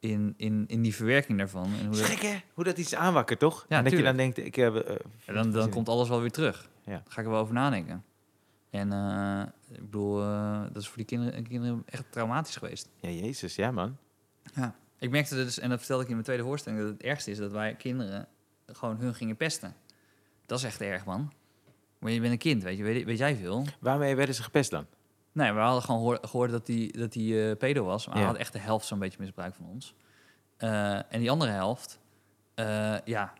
in, in, in die verwerking daarvan. En hoe dat, gek hè? Hoe dat iets aanwakkert, toch? Ja, en dat je dan denkt, ik heb... eh, en dan, dan komt alles wel weer terug. Ja. Daar ga ik er wel over nadenken. En eh, ik bedoel, eh, dat is voor die kinderen, kinderen echt traumatisch geweest. Ja, jezus, ja man. Ja. Ik merkte dus, en dat vertelde ik in mijn tweede voorstelling, dat het ergste is dat wij kinderen gewoon hun gingen pesten. Dat is echt erg, man. Maar je bent een kind, weet je, weet, weet jij veel? Waarmee werden ze gepest dan? Nee, we hadden gewoon hoor- gehoord dat hij dat die, eh, pedo was. Maar Ja. hij had echt de helft zo'n beetje misbruik van ons. Eh, en die andere helft, eh, ja,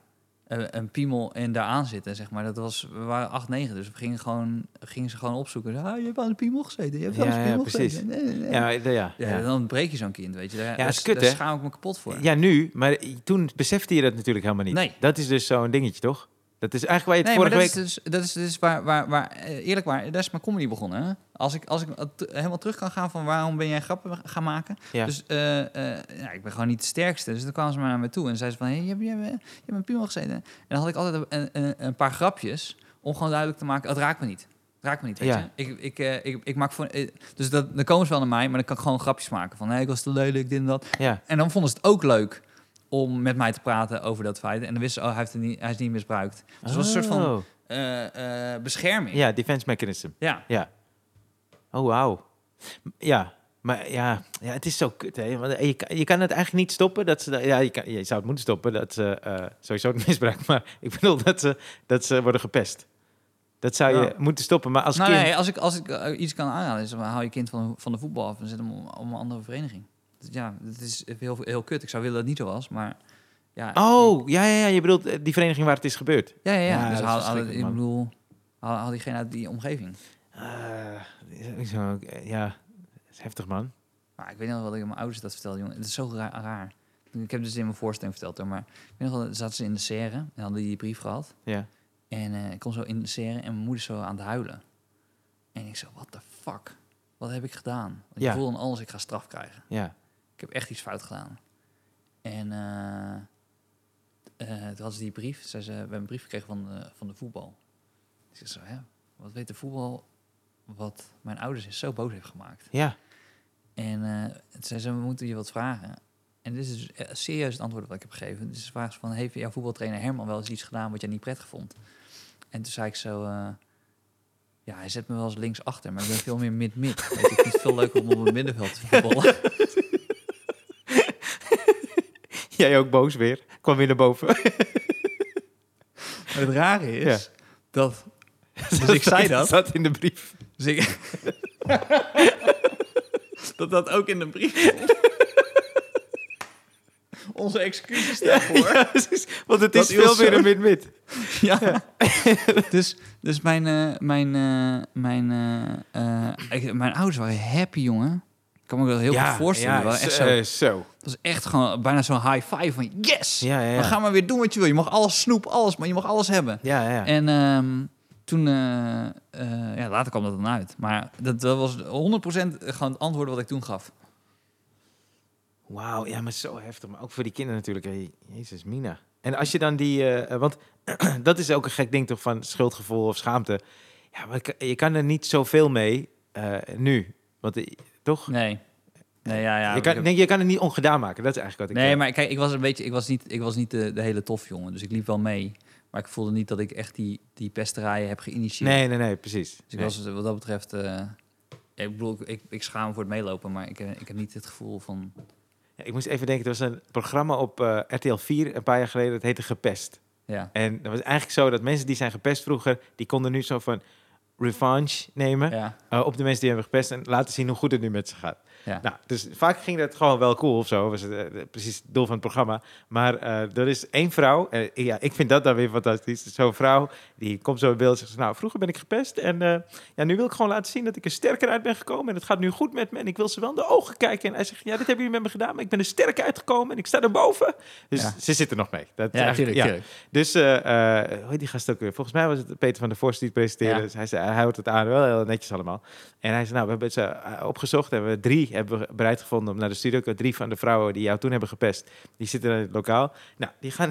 een piemel en daaraan zitten, zeg maar. Dat was, we waren 8, 9, dus we gingen, gewoon, gingen ze gewoon opzoeken. Ah, je hebt aan de piemel gezeten, je hebt Ja, aan de ja, piemel precies. gezeten. Nee, nee, nee. Ja, ja, ja. Ja, ja. dan breek je zo'n kind, weet je. Daar, Ja, het is kut, daar schaam ik me kapot voor. Ja, nu, maar toen besefte je dat natuurlijk helemaal niet. Nee. Dat is dus zo'n dingetje, toch? Dat is eigenlijk waar je het Nee, maar vorige dat week... is dus, dat is dus waar, waar, waar, eh, eerlijk waar, daar is mijn comedy begonnen. Hè? Als ik, als ik helemaal terug kan gaan van waarom ben jij grappen gaan maken. Ja. Dus eh, eh, ja, ik ben gewoon niet de sterkste. Dus dan kwamen ze maar naar me toe en zeiden ze van, hey, je, hebt, je, hebt, je hebt een piemel gezeten. En dan had ik altijd een, een, een paar grapjes om gewoon duidelijk te maken, het raakt me niet. Het raakt me niet, weet Ja. je. Ik, ik, ik, ik maak voor, dus dat, dan komen ze wel naar mij, maar dan kan ik gewoon grapjes maken van, hey, ik was te lelijk, dit en dat. Ja, En dan vonden ze het ook leuk om met mij te praten over dat feit. En dan wisten ze, oh, hij, heeft het niet, hij is niet misbruikt. Dus het was een soort van Oh. eh, eh, bescherming. Ja, defense mechanism. Ja. Ja. Oh, wauw. Ja, maar ja, ja, het is zo kut, hè. Want je, kan, je kan het eigenlijk niet stoppen. Dat ze, ja, je, kan, je zou het moeten stoppen, dat ze eh, sowieso het misbruik. Maar ik bedoel dat ze, dat ze worden gepest. Dat zou je Ja. moeten stoppen. Maar als nou kind... nee, als ik, als ik eh, iets kan aanraden, is dan haal je kind van, van de voetbal af en zet hem om, om een andere vereniging. Ja, dat is heel, heel kut. Ik zou willen dat het niet zo was, maar ja. Oh, ja, ja, ja, je bedoelt eh, die vereniging waar het is gebeurd. Ja, ja, ja. Ja, dus haal, ik bedoel, haal, haal diegene uit die omgeving. Zo, eh, ja, is heftig, man. Maar ik weet nog wel dat ik aan mijn ouders dat vertelde, jongen. Het is zo ra- raar. Ik heb dus in mijn voorstelling verteld, hoor, maar ik weet nog wel, zaten ze in de serre en hadden die brief gehad. Ja. En ik kom zo in de serre en mijn moeder zo aan het huilen. En ik zo, what the fuck? Wat heb ik gedaan? Want Ja. ik voel dan alles, ik ga straf krijgen. Ja. Ik heb echt iets fout gedaan. En eh eh, toen had ze die brief. Zei ze, we hebben een brief gekregen van de, van de voetbal. Ik zeg zo, hè, wat weet de voetbal wat mijn ouders zo boos heeft gemaakt? Ja. En eh toen zei ze, we moeten je wat vragen. En dit is dus eh, serieus het antwoord wat ik heb gegeven. Dus ze ze van, heeft jouw voetbaltrainer Herman wel eens iets gedaan wat jij niet prettig vond? En toen zei ik zo, eh, ja, hij zet me wel eens links achter, maar ik ben veel meer mid-mid. Ik vind het veel leuker om op het middenveld te voetballen. Jij ook boos weer. Kwam weer naar boven. Maar het rare is dat. Dus ik zei dat. zat in de brief. Dus ik, dat dat ook in de brief stond. Onze excuses daarvoor. Ja, precies. Want het Dat is veel meer een mid-mid. Ja. dus, dus mijn, eh, mijn, eh, mijn, eh, ik- mijn ouders waren happy, jongen. Ik kan me wel heel goed voorstellen. Ja, waren echt zo. zo, is echt gewoon bijna zo'n high five van yes! Ja, ja, ja. Dan ga maar weer doen wat je wil. Je mag alles snoep, alles, maar je mag alles hebben. Ja, ja. En ehm, toen, eh, eh, ja, later kwam dat dan uit. Maar dat, dat was 100% gewoon het antwoord wat ik toen gaf. Wauw, ja, maar zo heftig. Maar ook voor die kinderen natuurlijk. Hey, Jezus, Mina. En als je dan die... eh, want dat is ook een gek ding toch van schuldgevoel of schaamte. Ja, maar je kan er niet zoveel mee nu. Want toch? Nee. Nee, ja, ja. je, kan, nee, je kan het niet ongedaan maken. Dat is eigenlijk wat ik... nee, eh, maar kijk, ik was een beetje, ik was niet, ik was niet de, de hele tof jongen. Dus ik liep wel mee. Maar ik voelde niet dat ik echt die, die pesterijen heb geïnitieerd. Nee, nee, nee, precies. Dus ik Nee. was wat dat betreft... eh, ik bedoel, ik, schaam me voor het meelopen, maar ik, eh, ik heb niet het gevoel van... Ja, ik moest even denken, er was een programma op eh, RTL 4 een paar jaar geleden. Dat heette Gepest. Ja, En dat was eigenlijk zo dat mensen die zijn gepest vroeger... die konden nu zo van revanche nemen... ja. eh, op de mensen die hebben gepest... en laten zien hoe goed het nu met ze gaat. Ja. Nou, dus vaak ging dat gewoon wel cool of zo. Was het, eh, precies het doel van het programma. Maar eh, er is één vrouw. eh, ja, ik vind dat dan weer fantastisch. Zo'n vrouw die komt zo in beeld en zegt: Nou, vroeger ben ik gepest. En eh, ja, nu wil ik gewoon laten zien dat ik er sterker uit ben gekomen. En het gaat nu goed met me. En ik wil ze wel in de ogen kijken. En hij zegt: Ja, dit hebben jullie met me gedaan. Maar ik ben er sterk uitgekomen. En ik sta erboven. Dus Ja. ze zitten nog mee. Dat, Ja, eigenlijk- tuurlijk, tuurlijk. Dus, hoe heet die gast ook weer? Volgens mij was het Peter van der Vorst die het presenteerde. Ja. Dus hij, zei, hij houdt het aan, wel heel netjes allemaal. En hij zei, nou, we hebben ze opgezocht. En we drie hebben we bereid gevonden om naar de studio te. Drie van de vrouwen die jou toen hebben gepest. Die zitten in het lokaal. Nou, die gaan...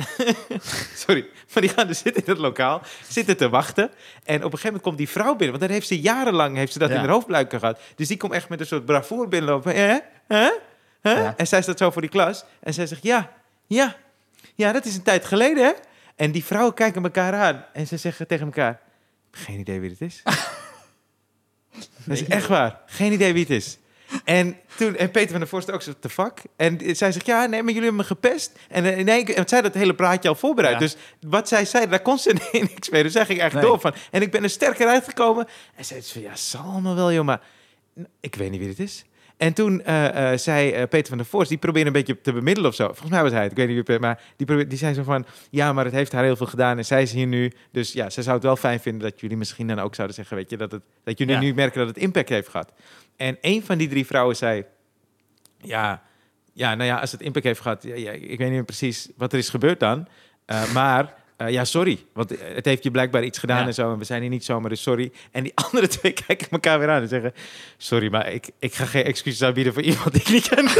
Sorry. Maar die gaan dus zitten in het lokaal. Zitten te wachten. En op een gegeven moment komt die vrouw binnen. Want dan heeft ze jarenlang heeft ze dat Ja. in haar hoofdbuiken gehad. Dus die komt echt met een soort bravoer binnenlopen. Hè? Hè? Ja. En zij staat zo voor die klas. En zij zegt, ja, ja, ja, dat is een tijd geleden, hè? En die vrouwen kijken elkaar aan en ze zeggen tegen elkaar: Geen idee wie het is. dat is echt waar. Geen idee wie het is. En toen, en Peter van der Vorst ook zo, te fuck. En zij zegt, ja, nee, maar jullie hebben me gepest. En eh, zij had het hele praatje al voorbereid. Ja. Dus wat zij zei, daar kon ze niks mee. Dus zij ging eigenlijk Nee. door van. En ik ben er sterker uitgekomen. En zij zei, ja, zal allemaal wel, joh, maar ik weet niet wie het is. En toen eh, eh, zei eh, Peter van der Vorst, die probeerde een beetje te bemiddelen of zo. Volgens mij was hij het, ik weet niet het- maar die, probeerde, die zei zo van... Ja, maar het heeft haar heel veel gedaan en zij is hier nu. Dus ja, ze zou het wel fijn vinden dat jullie misschien dan ook zouden zeggen... Weet je, dat, het, dat jullie Ja. nu merken dat het impact heeft gehad. En een van die drie vrouwen zei... Ja, ja nou ja, als het impact heeft gehad... Ja, ja, ik weet niet meer precies wat er is gebeurd dan. Maar eh, ja, sorry. Want het heeft je blijkbaar iets gedaan Ja. en zo. En we zijn hier niet zomaar, dus sorry. En die andere twee kijken elkaar weer aan en zeggen... Sorry, maar ik, ik ga geen excuses aanbieden voor iemand die ik niet ken.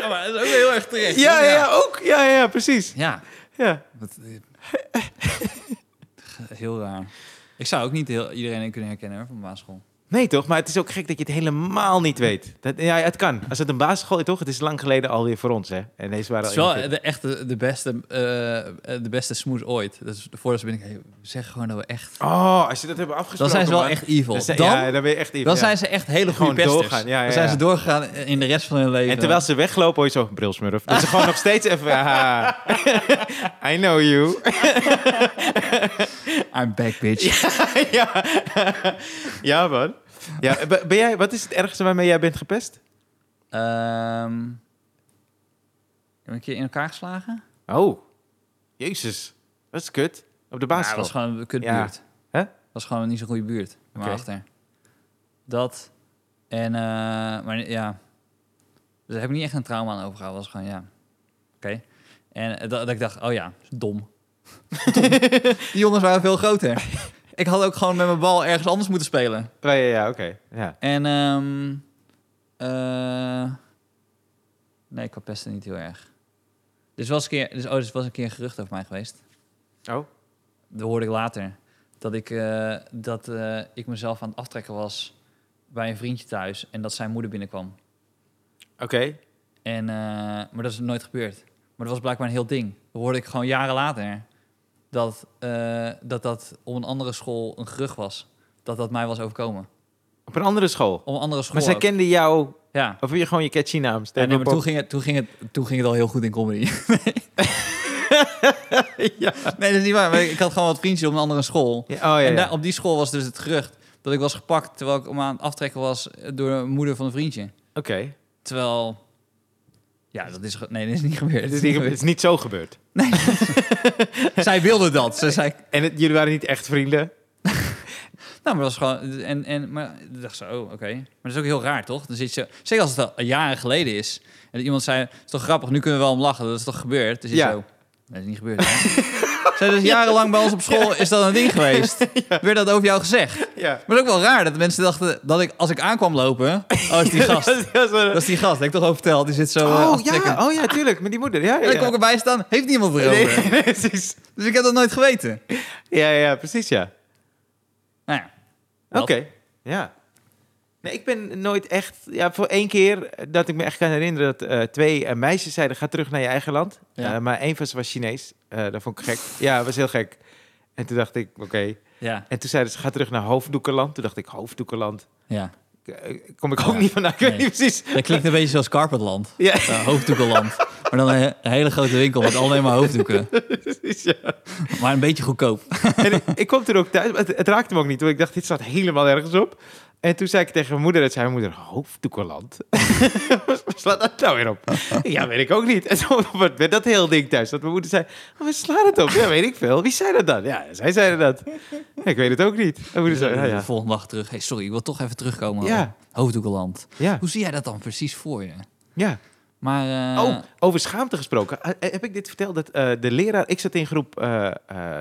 Ja, maar dat is ook heel erg terecht. ja, ja, ja, ook. Ja, ja, precies. Ja, Ja. wat, heel raar. Ik zou ook niet heel, iedereen kunnen herkennen hoor, van basisschool. Nee, toch? Maar het is ook gek dat je het helemaal niet weet. Dat, ja, het kan. Als het een basisschool is, toch? Het is lang geleden alweer voor ons, hè? En deze waren Het is al wel 41. de, echt de, de beste, eh, de beste smoes ooit. Dus voordat ze ben ik, hey, zeggen gewoon dat we echt... Oh, als je dat hebben Dan afgesproken, zijn ze wel man. echt evil. Dan, zijn- Dan, ja, dan ben je echt even. dan ja. zijn ze echt hele goede pesters. doorgaan, ja, ja, Dan zijn ja. ze doorgegaan in de rest van hun leven. En terwijl ze weglopen, hoor je zo, brilsmurf. Dat ze gewoon nog steeds even... haha. I know you. I'm back, bitch. ja. ja, man. Ja, ben jij, wat is het ergste waarmee jij bent gepest? Ehm, heb ik een keer in elkaar geslagen? Oh, jezus. Dat is kut. Op de Ja, basisschool. dat was gewoon een kutbuurt. Hè? Dat was gewoon niet zo'n goede buurt. Maar Oké. achter. Dat. En, eh, maar ja. Dus daar heb ik niet echt een trauma aan overgehouden. Dat was gewoon, ja. Oké. En eh, dat, dat ik dacht, oh ja, dom. Dom. Die jongens waren veel groter. Ik had ook gewoon met mijn bal ergens anders moeten spelen. Oh, ja, ja, ja, oké. Ja. En, ehm eh, nee, ik pesten niet heel erg. Dus was een keer, dus, oh, dus was een keer een gerucht over mij geweest. Oh, Dat hoorde ik later. Dat ik, eh, dat, eh, ik mezelf aan het aftrekken was bij een vriendje thuis. En dat zijn moeder binnenkwam. oké. En, maar dat is nooit gebeurd. Maar dat was blijkbaar een heel ding. Dat hoorde ik gewoon jaren later. Dat, eh, dat dat op een andere school een gerucht was. Dat dat mij was overkomen. Op een andere school. Op een andere school Maar zij ook. kende jou... Ja. Of je gewoon je catchy naam? Ja, nee, maar toen ging, het, toen, ging het, toen ging het al heel goed in comedy. ja. nee, dat is niet waar. Maar ik had gewoon wat vriendjes op een andere school. Ja, Oh, ja, en daar, op die school was dus het gerucht dat ik was gepakt terwijl ik om aan het aftrekken was door de moeder van een vriendje. Oké. Terwijl, ja, dat is, nee, dat is niet gebeurd. Het, is niet, het is niet zo gebeurd. Zij wilde dat. Ze zei, En het- jullie waren niet echt vrienden? nou, maar dat was gewoon, en, en, maar ik dacht zo, oh, oké. Maar dat is ook heel raar, toch? Dan zit je, zeker als het al jaren geleden is. En iemand zei, het is toch grappig, nu kunnen we wel om lachen, dat is toch gebeurd? Dus Ja. zo, nee, dat is niet gebeurd. Zij dus jarenlang bij ons op school is dat een ding geweest. Werd dat over jou gezegd? Ja. Maar het is ook wel raar dat mensen dachten dat ik, als ik aankwam lopen, oh, is die gast. Dat is die gast, heb ik toch over verteld. Die zit zo eh, oh, trekken. ja. oh ja, tuurlijk. Met die moeder. Ja, ja, En dan kom ik erbij staan, heeft niemand erover. Nee, nee, precies. Dus ik heb dat nooit geweten. Ja, ja, precies, ja. Nou ja, Oké, dat. ja. Nee, ik ben nooit echt... Ja, voor één keer dat ik me echt kan herinneren... dat eh, twee eh, meisjes zeiden... ga terug naar je eigen land. Ja. Eh, maar één van ze was Chinees. Dat vond ik gek. Ja, was heel gek. En toen dacht ik, oké. ja, En toen zeiden ze, ga terug naar Hoofddoekenland. Toen dacht ik, Hoofddoekenland? ja. Kom ik ook Ja. niet vandaan. Ik weet niet precies. Dat klinkt een beetje zoals Carpetland. Ja, hoofddoekenland. Maar dan een, he- een hele grote winkel met alleen maar hoofddoeken. precies, ja. Maar een beetje goedkoop. En ik, ik kwam toen ook thuis, het, het raakte me ook niet. Hoor. Ik dacht, dit staat helemaal ergens op. En toen zei ik tegen mijn moeder, dat zei mijn moeder, hoofddoekeland. Waar slaat dat nou weer op? ja, weet ik ook niet. En toen werd dat heel ding thuis. Dat mijn moeder zei, oh, waar slaat het op? Ja, weet ik veel. Wie zei dat dan? Ja, zij zeiden dat. Ja, ik weet het ook niet. Mijn moeder zei, ja, De ja. volgende dag terug. Hey, sorry, ik wil toch even terugkomen Ja. op Hoofddoekeland. Ja, Hoe zie jij dat dan precies voor je? ja. Maar, eh, Oh, over schaamte gesproken. Eh, eh, heb ik dit verteld? Dat de leraar, ik zat in groep eh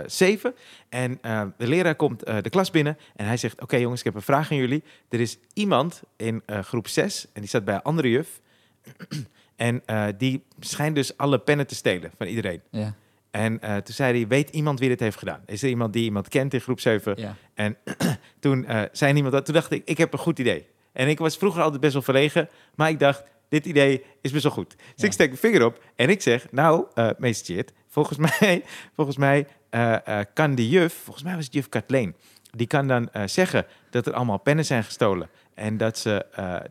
7 en de leraar komt de klas binnen en hij zegt: Oké jongens, ik heb een vraag aan jullie. Er is iemand in groep 6 en die zat bij een andere juf. en die schijnt dus alle pennen te stelen van iedereen. ja, En toen zei hij: Weet iemand wie dit heeft gedaan? Is er iemand die iemand kent in groep 7? ja. Toen eh, zei niemand dat. Toen dacht ik: Ik heb een goed idee. En ik was vroeger altijd best wel verlegen, maar ik dacht: Dit idee is best wel goed. Dus Ja. ik steek mijn vinger op en ik zeg: Nou, eh meester Chit, volgens mij, volgens mij eh, eh, kan die juf, volgens mij was het juf Kathleen, die kan dan zeggen dat er allemaal pennen zijn gestolen. En dat ze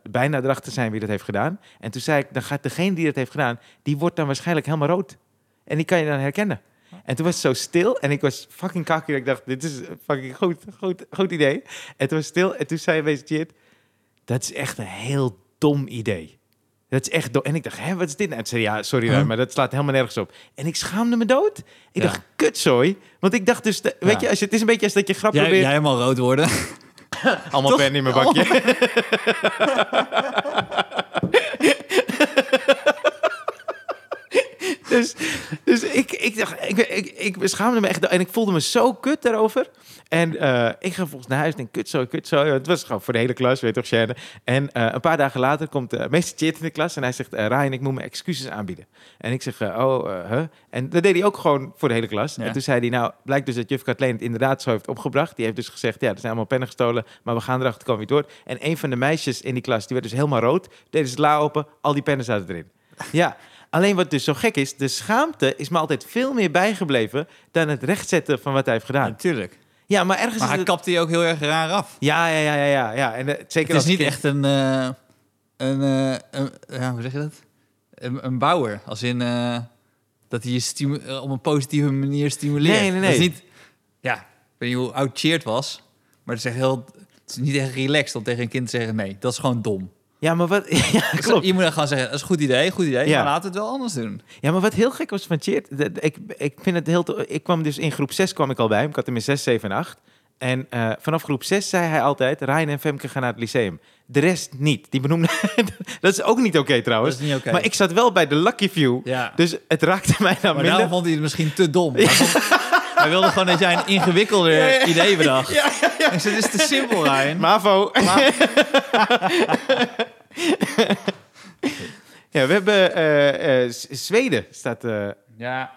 bijna erachter zijn wie dat heeft gedaan. En toen zei ik: Dan gaat degene die dat heeft gedaan, die wordt dan waarschijnlijk helemaal rood. En die kan je dan herkennen. En toen was het zo stil en ik was fucking kakkie. dat Ik dacht, dit is een fucking goed, goed, goed idee. En toen was het stil en toen zei meester Chit, dat is echt een heel dom idee. Dat is echt dom. En ik dacht, hè, wat is dit nou? En zei, ja, sorry, Huh? maar dat slaat helemaal nergens op. En ik schaamde me dood. Ik Ja. dacht, kutzooi. Want ik dacht dus, de- weet je, als je, het is een beetje als dat je grap Jij, probeert. jij helemaal rood worden. Allemaal Toch? pen in mijn bakje. dus dus ik, ik dacht, ik, ik, ik schaamde me echt. En ik voelde me zo kut daarover. En eh, ik ga volgens naar huis en denk, kut zo, kut zo. Het was gewoon voor de hele klas, weet je toch, Shannon. En eh, een paar dagen later komt uh, meester Chit in de klas en hij zegt, eh, Ryan, ik moet mijn excuses aanbieden. En ik zeg, oh, huh? En dat deed hij ook gewoon voor de hele klas. Ja. En toen zei hij, nou, blijkt dus dat juf Kathleen het inderdaad zo heeft opgebracht. Die heeft dus gezegd, ja, er zijn allemaal pennen gestolen, maar we gaan erachter komen wie het wordt. En een van de meisjes in die klas, die werd dus helemaal rood. Deden ze het la open, al die pennen zaten erin. Ja, alleen wat dus zo gek is, de schaamte is me altijd veel meer bijgebleven dan het rechtzetten van wat hij heeft gedaan. Natuurlijk. Ja, maar ergens Maar hij het... kapt die ook heel erg raar af. Ja, ja, ja, ja, ja. ja. En, eh, zeker Het is niet kind- echt een, eh, een, eh, een ja, hoe zeg je dat? Een, een bouwer. Als in dat hij je op een positieve manier stimuleert. Nee, nee, Dat is nee. niet, ja, ik weet niet hoe oud Cheert was, maar het is echt heel, het is niet echt relaxed om tegen een kind te zeggen nee, dat is gewoon dom. Ja, maar wat... Ja, klopt. Je moet dan gewoon zeggen, dat is een goed idee, goed idee, Ja. maar laten we het wel anders doen. Ja, maar wat heel gek was van Cheert, ik, ik vind het heel... Ik kwam dus in groep 6 kwam ik al bij hem. Ik had hem in 6, 7 en 8. En eh, vanaf groep 6 zei hij altijd, Ryan en Femke gaan naar het lyceum. De rest niet. Die benoemde... dat is ook niet oké trouwens. Dat is niet oké. Maar ik zat wel bij de Lucky View. Ja. Dus het raakte mij dan Maar minder. daarom vond hij het misschien te dom. Vond- hij wilde gewoon dat jij een ingewikkelder Ja, ja. idee bedacht. Ja, ja, ja. Ik zei, dit is te simpel, Ryan. Mavo. ja, we hebben eh, eh, Zweden staat... eh, Ja,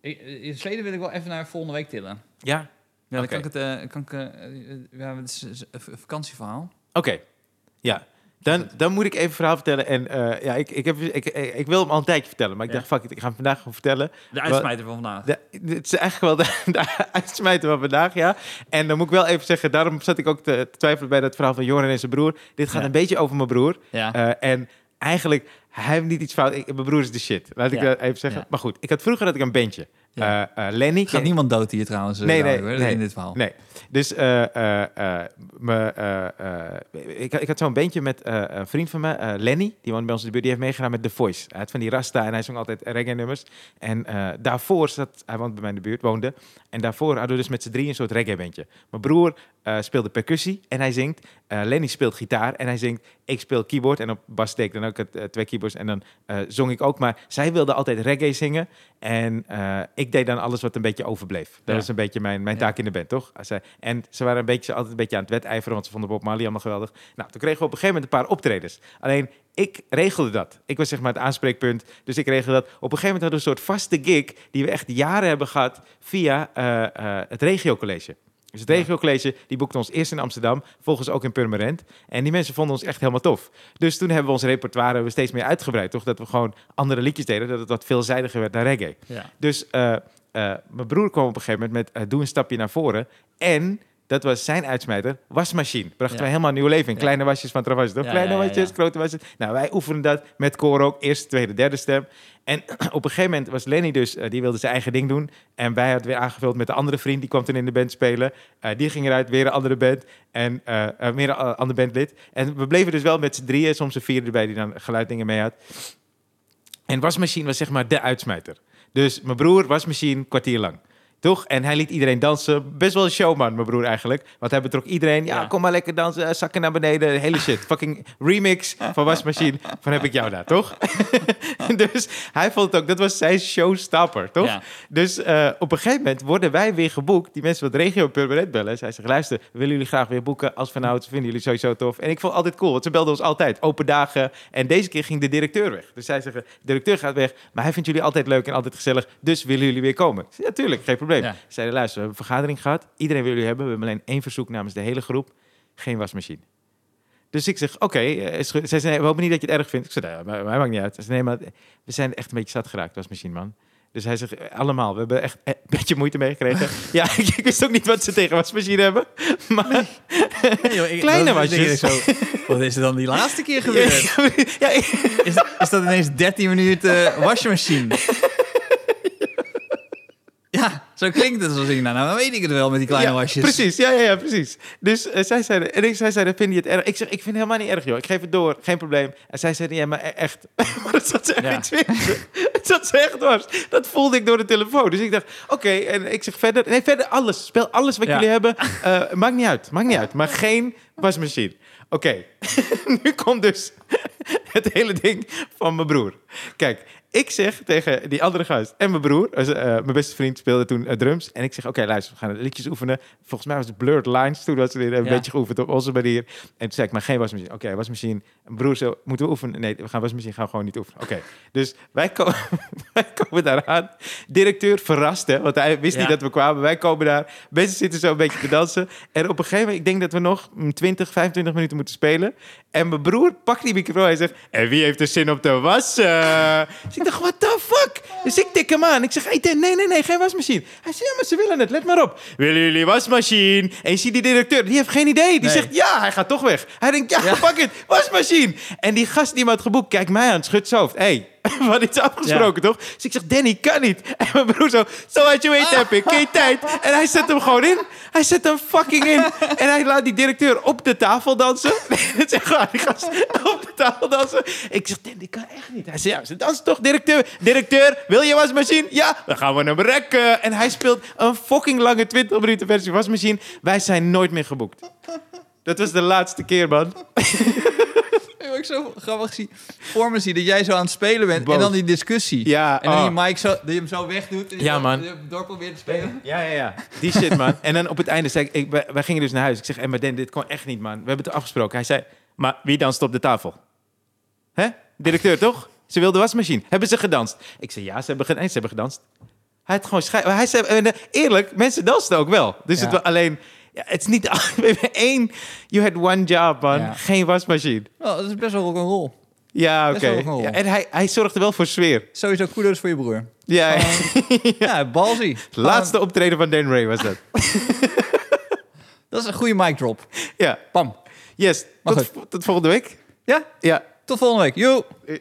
in Zweden wil ik wel even naar volgende week tillen. ja, Ja, dan kan ik het... eh, kan ik, ja, het is een vakantieverhaal. Oké, ja. Dan, dan moet ik even een verhaal vertellen. En eh, ja, ik, ik, heb, ik, ik, ik wil hem al een tijdje vertellen. Maar ik Ja. dacht, fuck it, ik ga hem vandaag gewoon vertellen. De uitsmijter van vandaag. De, het is eigenlijk wel de, de uitsmijter van vandaag, ja. En dan moet ik wel even zeggen, daarom zat ik ook te, te twijfelen bij dat verhaal van Joran en zijn broer. Dit gaat Ja. een beetje over mijn broer. Ja. Eh, en eigenlijk, hij heeft niet iets fout. Ik, mijn broer is de shit. Laat ik dat even zeggen. Maar goed, ik had vroeger had ik een bandje. Ja. Eh, eh, Lenny. Gaat niemand dood hier trouwens. eh, Nee, hoor, nee. in dit verhaal. Nee, dus me, ik, ik had zo'n bandje met een vriend van me, Lenny, die woont bij ons in de buurt, die heeft meegedaan met The Voice. Hij had van die rasta en hij zong altijd reggae-nummers. En daarvoor zat, hij woont bij mij in de buurt, woonde, en daarvoor hadden we dus met z'n drieën een soort reggae-bandje. Mijn broer eh, speelde percussie en hij zingt, Eh, Lenny speelt gitaar en hij zingt, ik speel keyboard en op bas steek ik dan ook het, eh, twee keyboards en dan zong ik ook. Maar zij wilde altijd reggae zingen en ik deed dan alles wat een beetje overbleef. Dat Ja. was een beetje mijn, mijn Ja. taak in de band, toch? Zij- En ze waren een beetje, altijd een beetje aan het wedijveren, want ze vonden Bob Marley allemaal geweldig. Nou, toen kregen we op een gegeven moment een paar optredens. Alleen, ik regelde dat. Ik was zeg maar het aanspreekpunt, dus ik regelde dat. Op een gegeven moment hadden we een soort vaste gig, die we echt jaren hebben gehad via eh, eh, het regiocollege. Dus het regiocollege, die boekte ons eerst in Amsterdam, volgens ook in Purmerend. En die mensen vonden ons echt helemaal tof. Dus toen hebben we ons repertoire we steeds meer uitgebreid, toch? Dat we gewoon andere liedjes deden, dat het wat veelzijdiger werd naar reggae. Ja. Dus eh, mijn broer kwam op een gegeven moment met doe een stapje naar voren. En Dat was zijn uitsmijter. Wasmachine. Brachten Ja. wij helemaal nieuw leven in. Kleine wasjes van Travasje. toch? Kleine wasjes, grote wasjes. Nou, wij oefenen dat met koor ook. Eerste, tweede, derde stem. En op een gegeven moment was Lenny dus, eh, die wilde zijn eigen ding doen. En wij hadden weer aangevuld met de andere vriend, die kwam toen in de band spelen. Eh, die ging eruit, weer een andere band. En eh eh, weer een uh, ander bandlid. En we bleven dus wel met z'n drieën, soms een vierde erbij die dan geluiddingen mee had. En wasmachine was zeg maar de uitsmijter. Dus mijn broer, wasmachine, kwartier lang. Toch? En hij liet iedereen dansen. Best wel een showman, mijn broer eigenlijk. Want hij betrok iedereen. Ja, Ja. kom maar lekker dansen. Zakken naar beneden. Hele shit. Fucking remix van wasmachine. Van heb ik jou daar, toch? dus hij vond het ook... Dat was zijn showstopper, toch? Ja. Dus eh, op een gegeven moment worden wij weer geboekt. Die mensen van het regio permanent bellen. Zij zeggen, luister, willen jullie graag weer boeken als vanouds. Vinden jullie sowieso tof? En ik vond het altijd cool, want ze belden ons altijd. Open dagen. En deze keer ging de directeur weg. Dus zij zeggen, de directeur gaat weg. Maar hij vindt jullie altijd leuk en altijd gezellig. Dus willen jullie weer komen? Ja, tuurlijk, geen probleem. Ja. Ze Zeiden, luister, we hebben een vergadering gehad. Iedereen wil jullie hebben. We hebben alleen één verzoek namens de hele groep. Geen wasmachine. Dus ik zeg, oké. eh. Zij zei, nee, we hopen niet dat je het erg vindt. Ik zei, nee, maar, maar maakt niet uit. Ze zei, nee, maar we zijn echt een beetje zat geraakt, wasmachine, man. Dus hij zegt, eh, allemaal, we hebben echt een beetje moeite meegekregen. ja, ik, ik wist ook niet wat ze tegen wasmachine hebben. Maar Joh, ik- Kleine wasjes. Zo, wat is er dan die laatste keer gebeurd? ja, is dat ineens 13 minuten wasmachine? Zo klinkt het als ik nou, nou dan weet ik het wel met die kleine ja, wasjes. Precies, ja, ja, ja, precies. Dus eh, zij zeiden, en ik, zij zeiden, vind je het erg? Ik zeg, ik vind het helemaal niet erg, joh. Ik geef het door, geen probleem. En zij zeiden, ja, maar e- echt. maar dat zat ze echt Ja. niet. Het zat ze echt dwars. Dat voelde ik door de telefoon. Dus ik dacht, oké. En ik zeg verder, nee, verder alles. Speel alles wat Ja. jullie hebben. Eh, maakt niet uit, maakt niet uit. Maar geen wasmachine. Oké, nu komt dus het hele ding van mijn broer. Kijk, ik zeg tegen die andere gast en mijn broer, dus, eh, mijn beste vriend speelde toen eh, drums. En ik zeg, oké, luister, we gaan liedjes oefenen. Volgens mij was het Blurred Lines toen, dat ze weer een Ja. beetje geoefend op onze manier. En toen zei ik, maar geen wasmachine. Oké, wasmachine. Mijn broer zo, moeten we oefenen? Nee, we gaan wasmachine, gaan we gewoon niet oefenen. Oké, dus wij, ko- wij komen daar aan. Directeur verrast, hè, want hij wist Ja. niet dat we kwamen. Wij komen daar, mensen zitten zo een beetje te dansen. En op een gegeven moment, ik denk dat we nog mm, 20, 25 minuten moeten spelen. En mijn broer pakt die microfoon en hij zegt, en wie heeft er zin om te wassen? Dus ik dacht, what the fuck? Dus ik tik hem aan. Ik zeg, hey, Ten, nee, nee, nee, geen wasmachine. Hij zegt, ja, maar ze willen het, let maar op. Willen jullie wasmachine? En je ziet die directeur, die heeft geen idee. Die Nee. zegt, ja, hij gaat toch weg. Hij denkt, ja, Ja. fuck it, wasmachine. En die gast die me had geboekt, kijkt mij aan, schudt zijn hoofd. hey, we hadden iets afgesproken, toch? Dus ik zeg, Danny, kan niet. En mijn broer zo, zo had je weet heb ik, geen tijd. En hij zet hem gewoon in. Hij zet hem fucking in. En hij laat die directeur op de tafel dansen. Het is gewoon die gast op de tafel dansen. Ik zeg, Danny, kan echt niet. Hij zegt, ja, ze dansen toch, directeur? Directeur, wil je wasmachine? Ja, dan gaan we hem rekken. En hij speelt een fucking lange 20 minuten versie wasmachine. Wij zijn nooit meer geboekt. Dat was de laatste keer, man. Ik heb ook zo grappig zie, voor me zie dat jij zo aan het spelen bent Boos. en dan die discussie. Ja, en dan oh. die mic zo, dat je hem zo wegdoet en Ja, zo- man. door probeert te spelen. Ja, ja, ja. Die shit, man. En dan op het einde zei ik, ik wij, wij gingen dus naar huis. Ik zeg, hey, maar Dan, dit kon echt niet, man. We hebben het afgesproken. Hij zei, maar wie danst op de tafel? Hè? Directeur, toch? Ze wilde wasmachine. Hebben ze gedanst? Ik zei, ja, ze hebben, gedanst. ze hebben gedanst. Hij had gewoon schij... Hij zei, en, eh, eerlijk, mensen dansten ook wel. Dus Ja. het was alleen... Ja, het is niet... We hebben één... You had one job, man. Ja. Geen wasmachine. Oh, dat is best wel rock'n'roll. Ja, Best oké. wel rock'n'roll. Ja, en hij, hij zorgde wel voor sfeer. Sowieso kudos voor je broer. Ja, ja. Ja, balzie. Laatste optreden van Dan Ray was dat. Dat is een goede mic drop. ja. Pam. Yes. Tot, tot volgende week. Ja, Ja. tot volgende week. Joe. Eh.